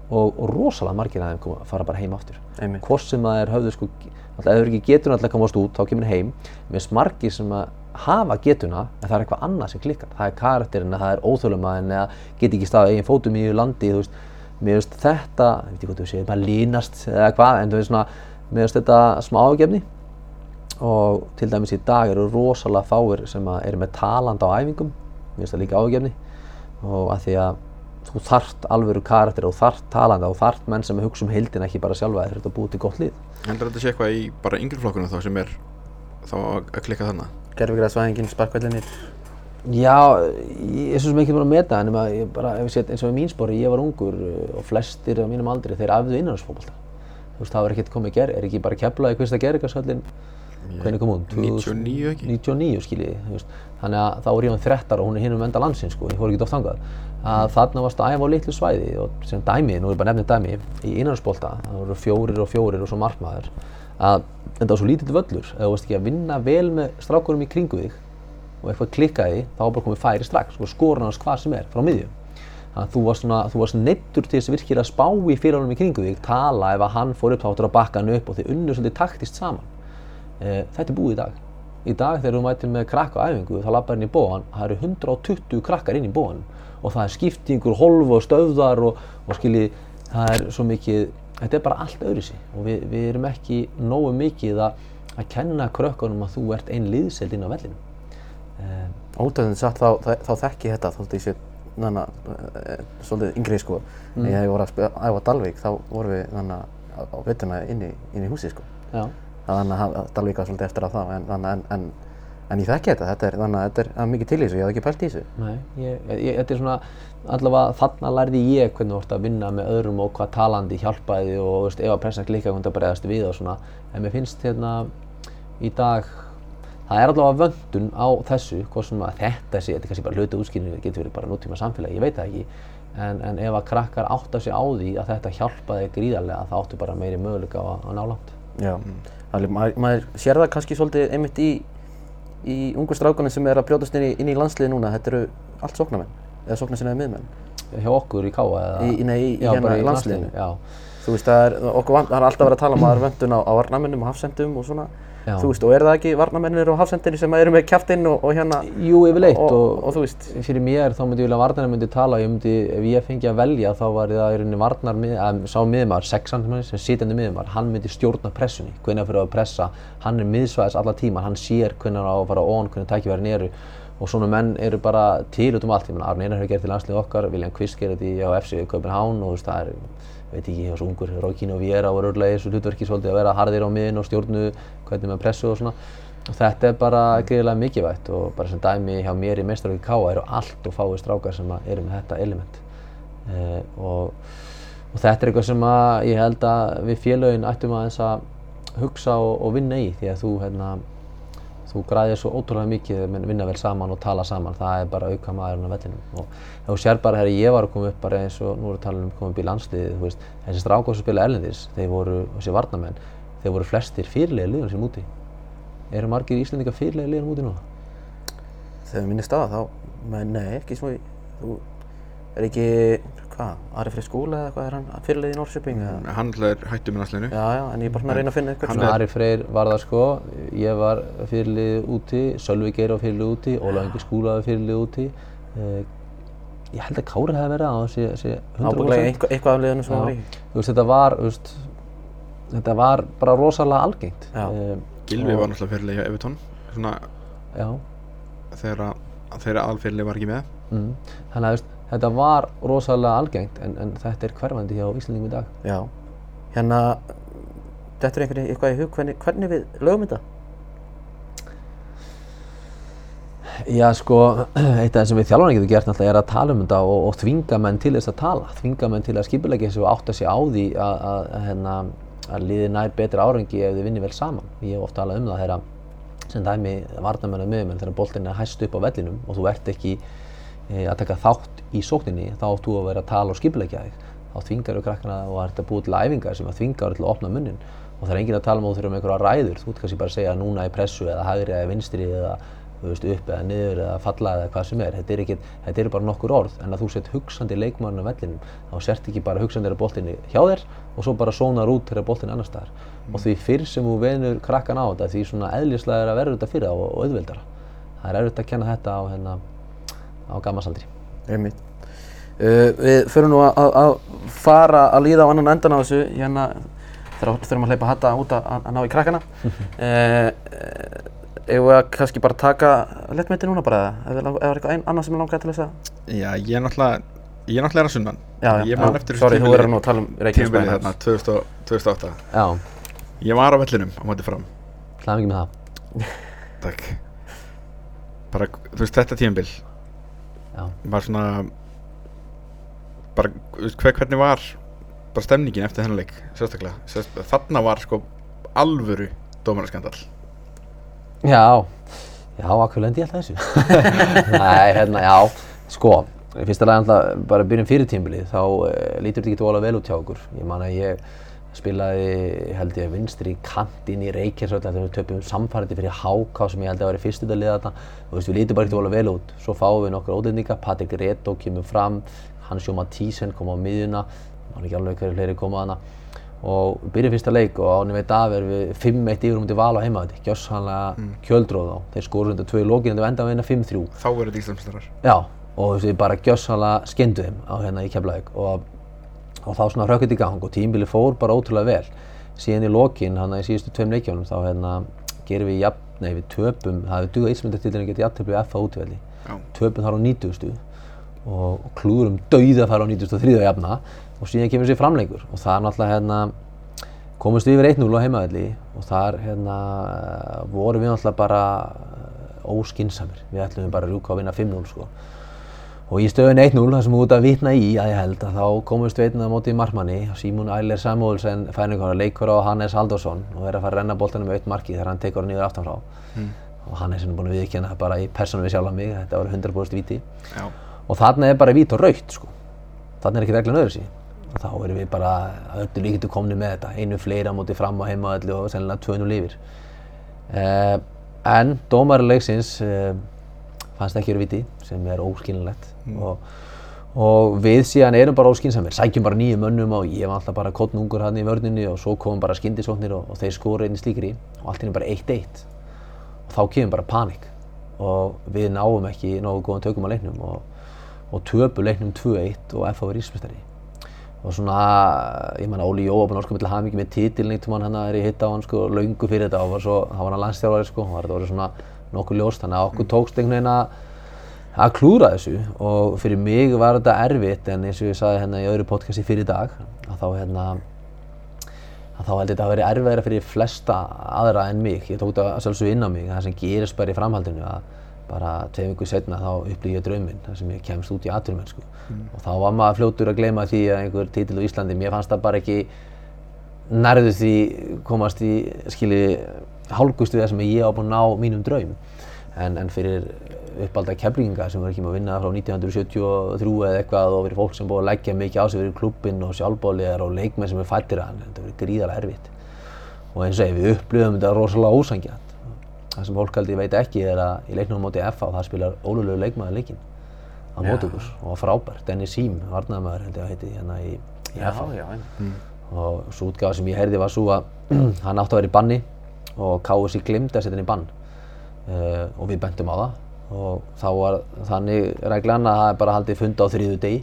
S3: og, og rosalega margir þeim koma, fara bara heim aftur. Hvort sem það er höfðu sko alltaf ef þú ekki getur alltaf að komast út þá kemur heim. Með margir sem að hafa getuna en það er eitthvað annað sem klikkar. Það er karakterinn, það er óþölumæðin eða get ekki staðið eigin fótum í landi þú veist, mér veist þetta ég veit ekki hvað þú segir, maður línast eða hvað en þú veist svona, mér veist þetta smá ágefni og til dæmis í dag eru rosalega fáir sem að eru með taland á æfingum. Mér finnst það líka ágefni og að því að þú þart alvöru karakter og þart talanda og þart menn sem hugsa um heildina ekki bara sjálfa þeir eru búið til gott lið
S2: Heldur þetta sé eitthvað í bara yngri flokkunum þá sem er þá að að klikka þannig?
S1: Gerfigræðsvæðingin, sparkvellinir.
S3: Já, ég er svo sem ekki búin að meta en ég bara, set eins og í mín spori, ég var ungur uh, og flestir á mínum aldri, þeir æfðu innanhansfókbalta. Þú veist, það var ekkert komið ger, er ekki bara keflaði hvist að gera eitthvað svolítið, hvernig kom hún?
S2: 99 ekki?
S3: 99 skiljið, þú veist. Þannig að þá er ég hann 13 og hún er hinn um enda landsins, sko, ég fór ekki oft þangað. Að þarna varst að æfa á litlu svæði og sem dæmi, nú er ég bara nefnið dæmi, í innanhansfókbalta, það voru fjórir og fjórir og svo markmaður, að þetta var svo lítill völlur að þú varst ekki að vinna vel með strákurum í kringu þig og eitthvað klikkaði þá var bara komið færi strax og skorun hans hvað sem er frá miðjum. Þannig að þú varst, svona, þú varst neittur til þess að virkilega spá í fyrirhálfum í kringu þig tala ef að hann fór upp þá áttur að bakka hann upp og þið unnur svolítið taktist saman. E, þetta er búið í dag í dag þegar þú mætir með krakka æfingu þá lappar hann í bóðan, það eru 120 krakkar inn í bóðan og það er skiptingur, holf og stöðar og, og skilji, það er svo mikið þetta er bara allt öðru sig og við, við erum ekki nógu mikið að, að kenna krökkunum að þú ert einn liðseld inn á vellinum e,
S1: Ótöðin satt þá, þá, þá þekki ég þetta þótt ég sé nanna, e, svolítið yngri sko. Mm. Ég hef voru að æfa Dalvík þá vorum við nanna, á, á vettuna inn í, inn í húsi sko.
S3: já,
S1: Þannig að Dalvík var svolítið eftir að það en, en, en, en, ég þekki þetta, þetta er, þannig að þetta er, mikið til í þessu, ég hafði ekki pælt í þessu.
S3: Nei, ég, ég, þetta er svona, allavega þarna lærði ég hvernig þú ert að vinna með öðrum og hvað talandi hjálpaði og veist, ef að pressa klikka hvernig það bregðast við og svona. En mér finnst hérna í dag, það er allavega vöndun á þessu, hvað sem að þetta sé, þetta er kannski bara hluti útskýrinu, getur verið bara nútíma samfélagi, ég veit það ekki. En, en ef að krakkar átta sig á því að þetta hjálpaði gríðarlega, þá áttu bara meiri möguleika á að, að ná langt.
S1: Já, það er, maður, sér það kannski svolítið einmitt í, í ungu strákunum sem er að brjótast inn í, inn í landsliði núna, þetta eru allt sóknarmenn, eða sóknarsinnaði miðmenn.
S3: Hjá okkur í Káa eða?
S1: Í, nei, í,
S3: Já,
S1: hérna í landsliðinu. Þú veist, það er, okkur, það er alltaf verið að tala um að það er vöndun á, á varnamennum og hafsendum og svona. Þú veist, og er það ekki varnamennir og hafsendinni sem eru með kjaftinn og, og hérna,
S3: Jú, yfirleitt
S1: og,
S3: og,
S1: og, þú veist,
S3: fyrir mér þá myndi ég vilja að varnarinn myndi tala ég myndi, ef ég fengi að velja þá var það í rauninni varnar að, sá miðumar, sexan sem, sitjandi miðumar, hann myndi stjórna pressunni, hvenær fyrir að pressa, hann er miðsvæðis alla tíma, hann sér hvenær á að fara on, hvenær tækifærin eru. Og svona menn eru bara til út um allt, ég menn Arne Einar hefur gert í landslið okkar, William Kvist gerir þetta á FC Köpenhán og þú veist það er, veit ekki, þessu ungur, Rókín og Viera voru örlega í þessu hlutverki svolítið að vera harðir á miðin og stjórnu hvernig með pressu og svona og þetta er bara greiðilega mikilvægt og bara sem dæmi hjá mér í meistaröki K.A. eru allt og fáið strákar sem eru með þetta element eh, og, og þetta er eitthvað sem ég held að við félögin ættum að hugsa og, og vinna í því að þú hérna þú græðir svo ótrúlega mikið menn vinna vel saman og tala saman, það er bara auka maðurinn á vellinum og þú sér bara þegar ég var að koma upp bara eins og nú erum við talað um að koma upp í landsliðið, þú veist, þessi strákar sem spila erlendis, þeir voru, þessi varnamenn, þeir voru flestir fyrirlega liðan sem úti. Eru margir Íslandingar fyrirlega liðan úti núna?
S1: þegar við minnist staða þá, nei, ekki svo, þú er ekki, hvað, Ari Freyr skóla eða hvað er hann, fyrirlið í Norrköping eða?
S2: Hann er hættu með næslinu
S1: Já, já, en ég er bara svona að reyna að finna eitthvað
S2: Hann
S1: svona.
S3: Ari Freyr var það sko, ég var fyrirlið úti, Sölvi Geir var fyrirlið úti, Óla Ingi Skúla var fyrirlið úti. Uh, ég held að Kári hefði verið á þessi, þessi 100%.
S1: Ábygglega eitthvað, eitthvað af liðinu sem
S3: Já.
S1: var í.
S3: Þú veist, þetta var, veist, þetta var bara rosalega algengt. Eh,
S2: Gilvi
S3: og-
S2: var náttúrulega fyrirlega hjá Evertón svona
S3: Já.
S2: þegar að þegar aðalfyrirlega var ekki með
S3: Mm. Þannig að þetta var rosalega algengt en, en þetta er hverfandi hjá Íslandingum í dag.
S1: Já. Hérna, þetta er einhverju eitthvað í hug, hvernig, hvernig við lögum þetta?
S3: Já, sko, [clears throat] eitt af það sem við þjálfarni getum gert náttúrulega er að tala um þetta og, og þvinga menn til þess að tala, þvinga menn til að skipulegja þessu og átta sig á því að, að, að, hérna, að liði nær betri árengi ef þið vinni vel saman. Ég hef ofta talað um það þegar sem dæmi varnamenn og miðjumenn þegar boltinn er hæst upp á vellinum og þú ert ekki að taka þátt í sókninni þá átt þú að vera að tala og skipulegja þig. Þá þvingar þú krakkana og það ert að búa til æfingar sem að þvingar til að opna munnin og það er enginn að tala um að þú þurfum einhverja ræður, þú ert kannski bara að segja núna í pressu eða hægri eða vinstri eða veist, upp eða niður eða falla eða hvað sem er. Þetta er, þetta er bara nokkur orð en að þú sett hugsandi leikmann á vellinum þá sért ekki bara hugsandi þegar boltinni hjá þér og svo bara sónar út þegar boltin annar staðar. Og því fyrr sem þú venur krakkan á þetta því svona eðlislega er að verða þetta fyrir og, og auðveldara. Það er erfitt að kenna þetta á, hérna, á gammasaldri.
S1: Einmitt. Uh, við förum nú að, að- að fara að líða á annan endan á þessu, hérna þurfum þurfum að hleypa hatta út að, að ná í krakkana. [laughs] uh, Eða við að kannski bara taka lettmeti núna bara, eða það er eitthvað ein, annað sem er langaði til þess að...
S2: Já, ég er náttúrulega ég er náttúrulega er að sunnan
S1: Já, já,
S2: Ég man
S1: já,
S2: eftir
S1: sorry, þú verður nú að tala um Reykjavík
S2: tímabilið þarna 2000 og- 2008
S3: Já,
S2: Ég var á vellinum á móti fram
S3: hlaðum ekki með það.
S2: Takk Bara, þú veist, þetta tímabil
S3: Já.
S2: Var svona bara, hver, hvernig var bara stemningin eftir þennan leik sérstaklega, Sérst, þarna var sko alvöru dómararskandal
S3: Já, já, akkur lendi ég alltaf þessu. [laughs] Nei, hérna, já, sko, fyrsta lagi alltaf bara byrjum fyrir tímbilið, þá uh, lítur þetta ekki tóla vel út hjá okkur. Ég man að ég spilaði held ég vinstri kantinn í Reykjavík þegar við töpum samfærdi fyrir HK sem ég held að væri fyrstu til að liða þetta þú veist við lítum bara ekkert volið vel út. Svo fáum við nokkur ódendinga, Patrik Reto kemur fram. Hansjó Mathísen kom á miðjuna. Hann er ekki alveg hverju fleiri koma hana og við byrjum fyrsta leik og ánum veit af erum við 5-1 yfir um til val á heimaði gjössanlega mm. kjöldróð á þeir skoru hundar 2 í lókinu og enda að vinna 5-3
S2: Þá verður þetta Íslandsmeistarar.
S3: Já, og við bara gjössanlega skemmdu þeim á hérna í Keflavík. Og, og þá svona hrökkut í gang og tímbili fór bara ótrúlega vel. Síðan í lokin, hann í síðustu tveim leikjónum, þá hérna gerum við jafn, nei við töpum, það hefur dugað Íslandsmeistarar getið jafntöflu í FA útvelli.
S2: Já.
S3: Töpum þar á 90 stu og, klúðurum dauða þar á 90 og jafna og síðan kemur sér framleikur og það er náttúrulega hérna komumst við yfir 1-0 á heimavelli og þar hérna vorum við náttúrulega bara óskinsamir. Við ætlum bara að rúka að vinna 5-0 sko. Og í stöðun 1-0, þar sem við út að vitna í að ég held að þá komumst við einnig á móti markmanni, Símún Æler Samuelsen fær einhverja leikur á Hannes Halldórsson og er að fara að renna boltanum með aukt marki þegar hann tekur hann niður aftanfrá. Mm. Og Hannes er búinn að viðkjanna bara í persónu við sjálf mig, þetta var 100% viti.
S2: Já.
S3: Og þarna er bara vít og raukt sko. Þarna er ekki reglan öðru síðan. Og þá erum við bara öllu líktu komni með þetta, einu fleira móti fram á heimaðalli og sennilega 2-0 yfir. Uh, en dómari leiksins uh, fannst ekki verið viti sem er óskiljanlegt. Og, og við síðan erum bara óskilsamir, sækjum bara nýju mönnum og ég var alltaf bara kottnungur hann í vörninni og svo komum bara skindisóknir og, og þeir skóra einn í slíkri og allt er bara 1-1 og þá kemur bara panik og við náum ekki nógu góðan tökum á leiknum og, og töpu leiknum 2-1 og FH er ísmestari og svona, ég man Óli Jó var að orska með til hamingi með titilin eitt um hann er í hitta á hann sko, laungu fyrir þetta. Og var svo, hann var hann landstjálfari sko, og þetta voru svona nokkuð ljóst, þannig að okkur tókst einhvern veginn að að klúra þessu og fyrir mig var þetta erfitt en eins og ég sagði hérna í öðru podcasti fyrir dag að þá hérna að þá held ég þetta að vera erfiðara fyrir flesta aðra en mig, ég tók þetta sjálfsög inn á mig, það sem gerist bara í framhaldinu að bara tvei vikur setna þá upplýði ég drauminn þar sem ég kemst út í atvinnumennsku mm. og þá var maður fljótur að gleyma því að einhver títil á Íslandi, mér fannst það bara ekki nærðu því komast í skilji hálgustu það sem ég á búin að ná mínum draum. En, en fyrir uppalda keflinga sem var ekki með að vinna frá 1973 eða eitthvað og verið fólk sem búið að leggja mikið á sig fyrir klubbinn og sjálfbóliðar og leikmenn sem er fættir að hann, þetta verið gríðarlega erfitt. Og eins og ég, við upplifum þetta rosalega ósangjant það sem fólk ég veit ekki er að í leiknum á móti FA það spilar ólulegu leikmaður leikinn á móti okkur og var frábær, Dennis Sím varnaðamæður held ég að heiti hérna í, í
S1: Já,
S3: FA
S1: já,
S2: Mm.
S3: og svo útgáða sem ég heyrði var svo að [clears throat] hann átti að vera í banni og KSI glimti að setja hann í bann. Uh, og við bentum á það og þá var þannig reglan að það er bara haldið funda á þriðu degi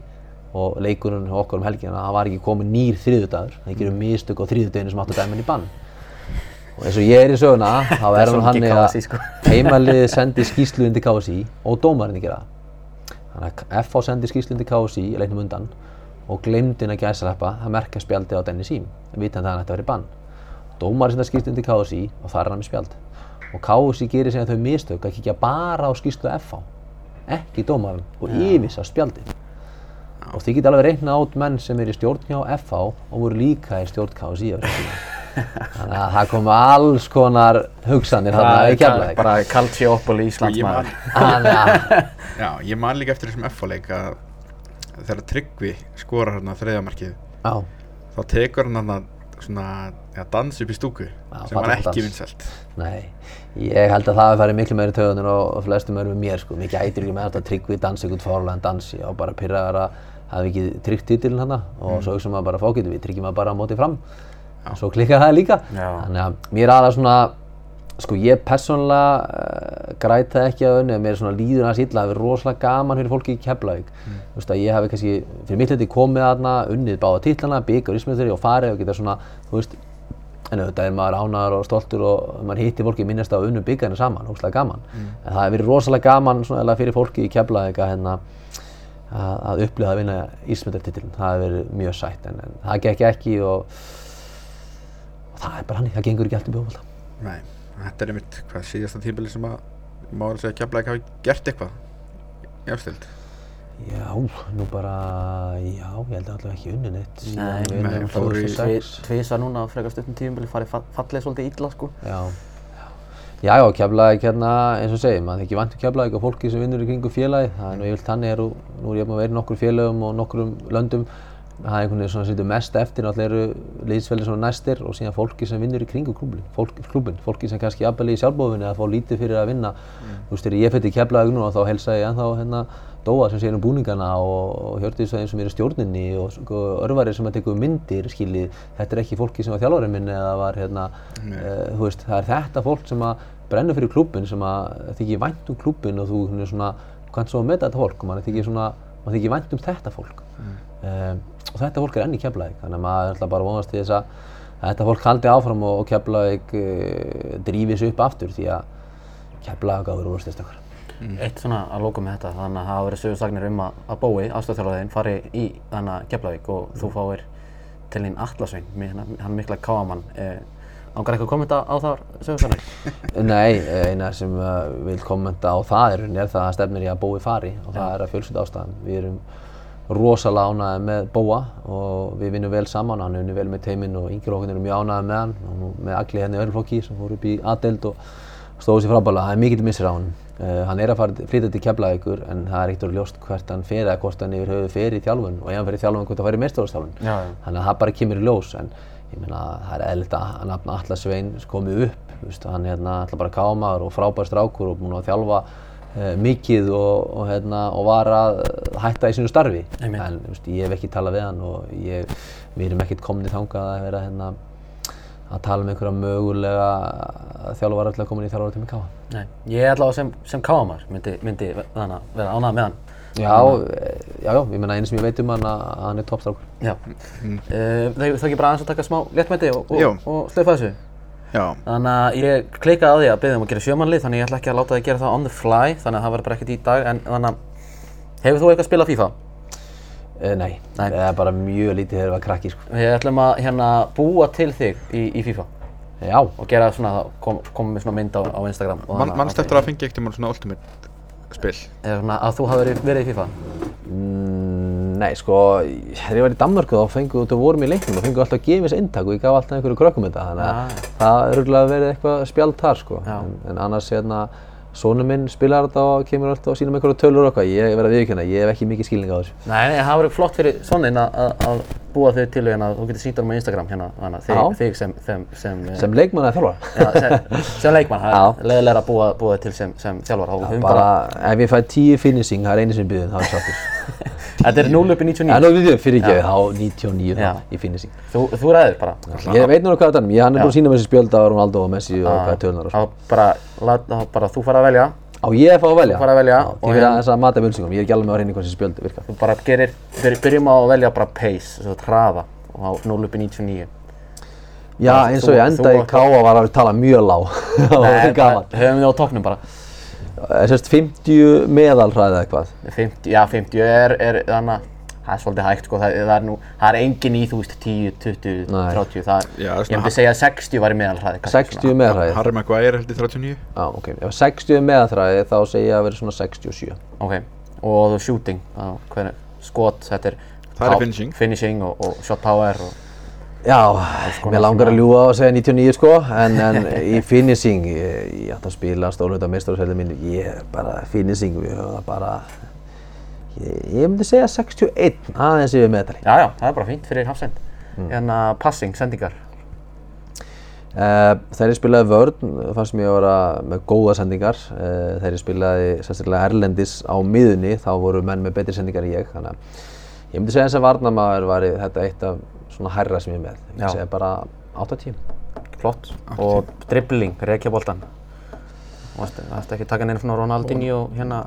S3: og leikurinn okkur um helgina það var ekki komið nýr þriðu dagur það gerum mistök á þriðu deginu sem dæma hann í bann. Og eins og ég er í söguna þá er hann hann að
S1: sko. [laughs]
S3: heimaliðið sendi skýslu undir KSI og dómarinn gera það. Þannig að FH sendi skýslu undir KSI í leiknum undan og glemdi inn að gæsarappa að merka spjaldi á Dennis Sím vitandi að hann ætti að vera í bann. Dómarinn senda skýslu undir KSI og þar er hann með spjald og KSI gerir sig að þau mistök að kíkja bara á skýslu FH ekki dómarinn og yfirsa spjaldið. Og þið geta alveg reikna át menn sem er í stjórn hjá FH og voru líka í stjórn tíma. [laughs] þannig að það komu alls konar hugsanir þarna í keflaðið
S1: bara Calciopoli Íslands
S2: Ég
S1: maður.
S2: man,
S3: þannig að
S2: já, ég man líka eftir þessum FH-leik að þegar Tryggvi skorar hérna þriðamarkið
S3: já,
S2: þá tekur hann hann svona ja, dans upp í stúku sem var ekki vinsælt.
S3: Nei ég held að það hefði farið miklu meiri töðunir og flestum eru með mér sko, mikið ætir ekki með þetta tryggvi dans ykkur fárlega en dans. Ég á bara pyrraðar að hafa ekki tryggt titilin hana og svo hugsa maður bara fókitum við tryggjum maður bara á móti fram? Og svo klikkaði það líka.
S1: Já.
S3: þannig að mér er aðra svona sko ég persónulega uh, græt það ekki að önni mér er svona líður aðeins illa. Það er rosalega gaman fyrir fólki í Keflavík. Mm. þú veist að ég hafi kannski fyrir mitt liti komið aðna unnið báða titlana, byggur en auðvitað er maður ánæður og stoltur og maður hitti fólki minnast á unnu byggjarnir saman, óslega gaman. En það hefur verið rosalega gaman svona, fyrir fólki í Keflavík að hérna að, að upplifa að vinna ísmyndartitilin það hefur verið mjög sætt en, en það gekk ekki og, og það er bara hannig, það gengur ekki allt í bjófalda
S2: Nei, þetta er einmitt hvað síðasta tímbili sem að má alveg segja að Keflæk hafi gert eitthvað í afstild
S3: Já, nú bara, já, ég held að allavega ekki unni neitt
S1: Nei,
S3: við unnum
S2: fóru í-
S3: 2006.
S1: Tvísar núna á frekar stuttum tíumbili farið fa- fallið svolítið illa sko.
S3: Já, já, já, Keflavík hérna, eins og segjum, maður þykir vantur Keflavík og fólki sem vinnur í kringum félagi, það er nú yfirleitt þannig, er, nú er ég að vera í nokkur félögum og nokkurum löndum, það er einhvern veginn svona sem situr mest eftir náttúrulega eru liðsfélagir svona næstir og síðan fólki sem vinnur í kringum klúbin, fólk, klúbin fólki sem kannski jafnvel í sjálfbóðinni að fá lítið fyrir að vinna. Þú veist, þegar ég fætti keflaði og þá helsa ég ennþá hérna Dóa sem sér um búningana og, Hjördísveginn sem er í stjórninni og sko, örvari sem að tekur myndir skiljið, þetta er ekki fólki sem var þjálfarið minn eða var hérna, uh, þú veist, það er þetta fólk sem að brennur fyrir klúbin sem að þykir vænt um klúbin og þú svona, kannst svo að meta þetta fólk og mann þykir svona, mann þykir vænt um þetta fólk. Um, og þetta fólk er enn í Keflavík þannig að maður ætla bara að vonast til þess að að þetta fólk haldi áfram og, og Keflavík uh, drífi sig upp aftur því að Keflavík áður úr styrst okkar
S1: Eitt svona að lóka með þetta, þannig að það hafa verið sögursagnir um að, að Bói, aðstofþjálfæðin, fari í þannig að Keflavík og þú fáir til þín Atlasvein, hann er mikla káamann. Eh, Ángar eitthvað að kommenta á það sögursagnir? [laughs]
S3: Nei, eina sem uh, vil kommenta á það er, er það að stefnir í að Bói fari og það er að fjölskyld ástæðan. Við erum rosalega ánægði með Bóa og við vinnum vel saman, hann vinnur vel með teiminn og yngir okkur eru mjög ánægði með hann og með allir henni öðruflokki sem fór upp í A-deild og stóðu sér frábæðilega. Það er mikill missir á hann. Uh, hann er að fara flytja til Keflavíkur en það er ekkert ljóst hvert hann fer eða hvort hann yfir höfu fer í þjálfun og ef hann fer í þjálfun hvort hann fer í meðstofastjálfun. Þannig að það bara kemur í ljós en ég meina það er eðlitt að nafna Atlas Svein komið upp. Veist, hann er hérna alltaf bara kámaður og frábær strákur og búinn að þjálfa uh, mikið og, og, hérna, og var að hætta í sínu starfi.
S1: Amen.
S3: En veist, ég hef ekki talað við hann og ég, við erum ekkert komnið þangað að vera hérna, að tala um einhverja mögulega þjálfara til að koma inn í þjálfara til með káa.
S1: Nei, ég er allavega sem, sem káamar myndi, myndi þannig að vera ánægð með hann.
S3: Já, eh, já, já, ég meina einu sem ég veit um hann að að hann er toppstrákur.
S1: Já. Mm. Uh, er ekki bara aðeins að taka smá léttmæti og, og, og slöfa þessu.
S2: Já,
S1: Þannig að ég klikaði á því að beðið um að gera sjömanlið þannig að ég ætla ekki að láta þið gera það on the fly þannig að það verður bara ekkert í dag en þannig að hefur þú eitthvað spilað FIFA?
S3: Uh, nei,
S1: Nei.
S3: það er bara mjög lítið þegar það var krakki, sko.
S1: Við ætlum að hérna búa til þig í, í FIFA.
S3: Já,
S1: og gera svona, kom, koma með svona mynd á, á Instagram
S2: Man,
S1: þannig
S2: mannst eftir að fengi ekkert um svona ultimate spil?
S1: Eða svona að þú hafi verið, verið í FIFA?
S3: Mm, nei, sko, þegar ég var í Danmarku þá fengu, þú vorum í leiknum og fengu alltaf gefis inntak og ég gaf alltaf einhverju krökkum þetta, þannig að það er örgulega verið eitthvað spjald þar, sko. En, en annars, hérna, Sónu minn spilar þetta og kemur alltaf og sýnum einhverju tölur og eitthvað. Ég verð að viðkjöna, ég hef ekki mikið skilning á þessu.
S1: Nei, það verið flott fyrir að, að búa þau til hérna, þú getur sýnt honum á Instagram hérna, að
S3: Já.
S1: þig, þig sem, sem, sem, sem,
S3: Sem leikmann eða þjálfara?
S1: já, sem, sem leikmann, það er leiðilega að búa, búa þig til sem, sem þjálfar. þá höfum
S3: Bara, ef ég fæ 10 finishing, það er einu sem byggðum, þá er ég sáttur. [laughs]
S1: Þetta er 0 upp í
S3: Já,
S1: 99.
S3: nú við þau fyrir ekki, þá 99
S1: Já.
S3: í finishing.
S1: Þú, þú ræður bara.
S3: Ég veit nú hvað þetta er, ég hann er búinn að sína mér þessi spjöld á Ronaldo og Messi og hvað er tölunar og svo.
S1: Þá bara, bara þú fara að velja,
S3: Á ég að fá að velja?
S1: Þú færð að velja
S3: Já, Ég fyrir
S1: hérna-
S3: aðeins að mata völsingum, ég er ekki alveg með að reyna hvað þessi spjöldi virkar.
S1: þú bara gerir, byr, byrjum á að velja bara pace, svo hraða og á 0 upp í 99.
S3: Já,
S1: Bara
S3: eins og ég enda í K.A. var að tala mjög lág. [laughs] það var
S1: Nei,
S3: gaman.
S1: bara höfum við á toppnum bara.
S3: Sérst 50 meðalhræði eða eitthvað.
S1: 50, já, 50 er, er þannig að það er svolítið hægt sko, það, það er nú, það er engin í þú veist 10, 20,
S3: Nei.
S1: 30, það er,
S2: Já,
S1: ég
S2: svona-
S1: myndi segja að 60 var í meðalhraði. kannski
S3: 60 meðalhræði.
S2: Harry Maguire held í 39
S3: Já, ok. Ef 60 meðalhræði þá segja ég að vera svona 67.
S1: svona. Ok, og shooting, þá, hvernig, skot, þetta er
S2: Það er
S1: pow-
S2: finishing.
S1: finishing og, og shot power og
S3: Já, mér langar
S1: svona-
S3: að ljúga og segja 99 sko, en, en í finishing, ég, ég átti að spila stórhund af meistarhúsælið mínu, ég bara, finishing, við höfum það bara, ég, myndi segja 61, aðeins yfir meðalhræði.
S1: Já, já, það er bara fínt fyrir hafsend.
S3: Mm.
S1: Hérna, passing, sendingar.
S3: Uh, þegar ég spilaði vörn fannst mér að vera með góða sendingar uh, þegar ég spilaði sérstaklega Erlendis á miðunni þá voru menn með betri sendingar en ég þannig að ég myndi segja þess að varnamaður var þetta eitt af svona hærra sem ég er með ég myndi segja bara 80
S1: Flott. Og dribbling, reykja boltan. Þú varst varstu ekki að taka neina svona Ronaldinho og hérna,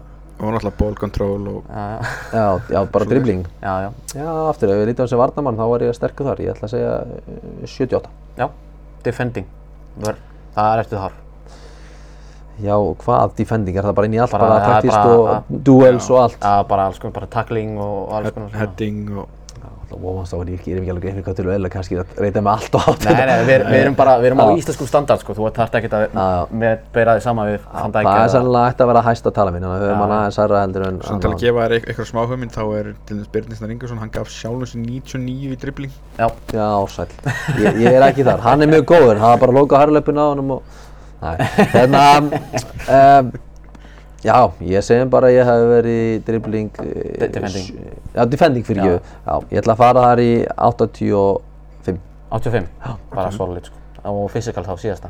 S2: og náttúrulega ball control og
S1: já, já,
S3: bara dribbling.
S1: Já, já,
S3: já, aftur, ef ég lítið á þessi varnamann þá var ég sterkur þar. Ég ætla að segja eh, 78
S1: já, defending. Vör, það er eftir þar.
S3: já, hvað defending, er það bara inn í allt
S1: Bara-
S3: bara, taktist og duels og allt?
S1: Já, bara alls konar, bara tackling og alls konar
S2: heading og
S3: Á því, ég er ekki alveg fyrir hvað til vel, kannski að reyta með allt og átt.
S1: Nei, nei, við, við erum bara, við erum á íslenskum standard sko, þú þarft ekkert að beira þig sama við Van Dijk
S3: Það er sannlega ætti að vera hæst að tala mín, þannig að höfum
S1: Já.
S3: hann aðeins aðra heldur en
S2: Svona til að gefa þér eit- eitthvað smá hugmynd þá er til dæmis Birnisnar Ingersson, hann gaf sjálfum sér 99 í dribbling.
S1: Já,
S3: Já, sæl. Ég, ég er ekki þar. Hann er mjög góður, hann [laughs] Já, ég segjum bara að ég hef verið í dribbling eh,
S1: De- defending.
S3: Já, defending fyrir
S1: Já.
S3: ég Já, ég ætla að fara þar í 85
S1: 85, bara solid sko. Og physical þá síðasta.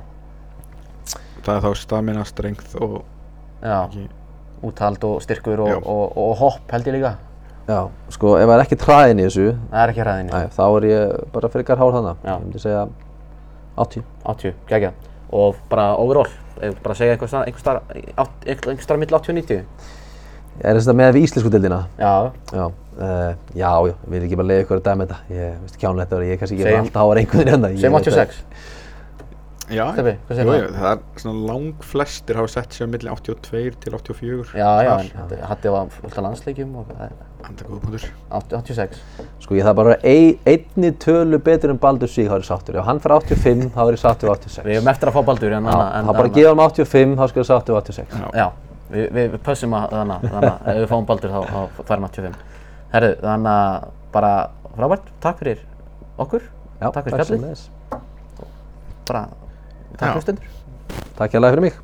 S2: það er þá stamina, strength og
S1: Já,
S2: ekki,
S1: úthald og styrkur og,
S2: Já.
S1: og, og, hopp held ég líka.
S3: Já, sko, ef það er ekki træðin í þessu
S1: Það er ekki hræðinni.
S3: Æ, þá er ég bara frekar hár þannig
S1: Já.
S3: Ég myndi segja 80
S1: 80, gegja. Og bara overall, bara segja einhver starf, einhver starf, einhver starf mill 80 og 90.
S3: Er þetta með við íslensku deildina?
S1: Já,
S3: Já, uh, já, já, vil ekki bara leiða ykkur að dæma þetta. Ég veist kjánulegt að ég er kannski ekki alltaf háar einhvern veginn hérna
S1: segjum 86.
S2: já,
S1: segir
S2: jú, jú, það er svona lang flestir hafa sett sér milli 82 til 84
S1: Já, já, en þetta- Hatti var fullt af landsleikjum og það er
S2: enda góða punktur
S1: 80 86.
S3: Sko ég það bara ein, einni tölu betur en Baldur Sig þá er ég sáttur Ef hann fyrir 85 þá er ég sáttur við 86
S1: Við erum eftir að fá baldur en
S3: Já,
S1: en-
S3: þá bara gefa hann 85 þá skal ég sáttur við 86
S2: Já.
S1: Já, við, við, pössum að þannig, þannig að ef við fáum baldur þá, þá fær hann 85. Herðu, þannig að bara frábært, takk fyrir okkur,
S3: Já,
S1: takk fyrir
S3: sömuleiðis.
S1: bara takk fyrir stundur.
S3: Takk hérlega fyrir mig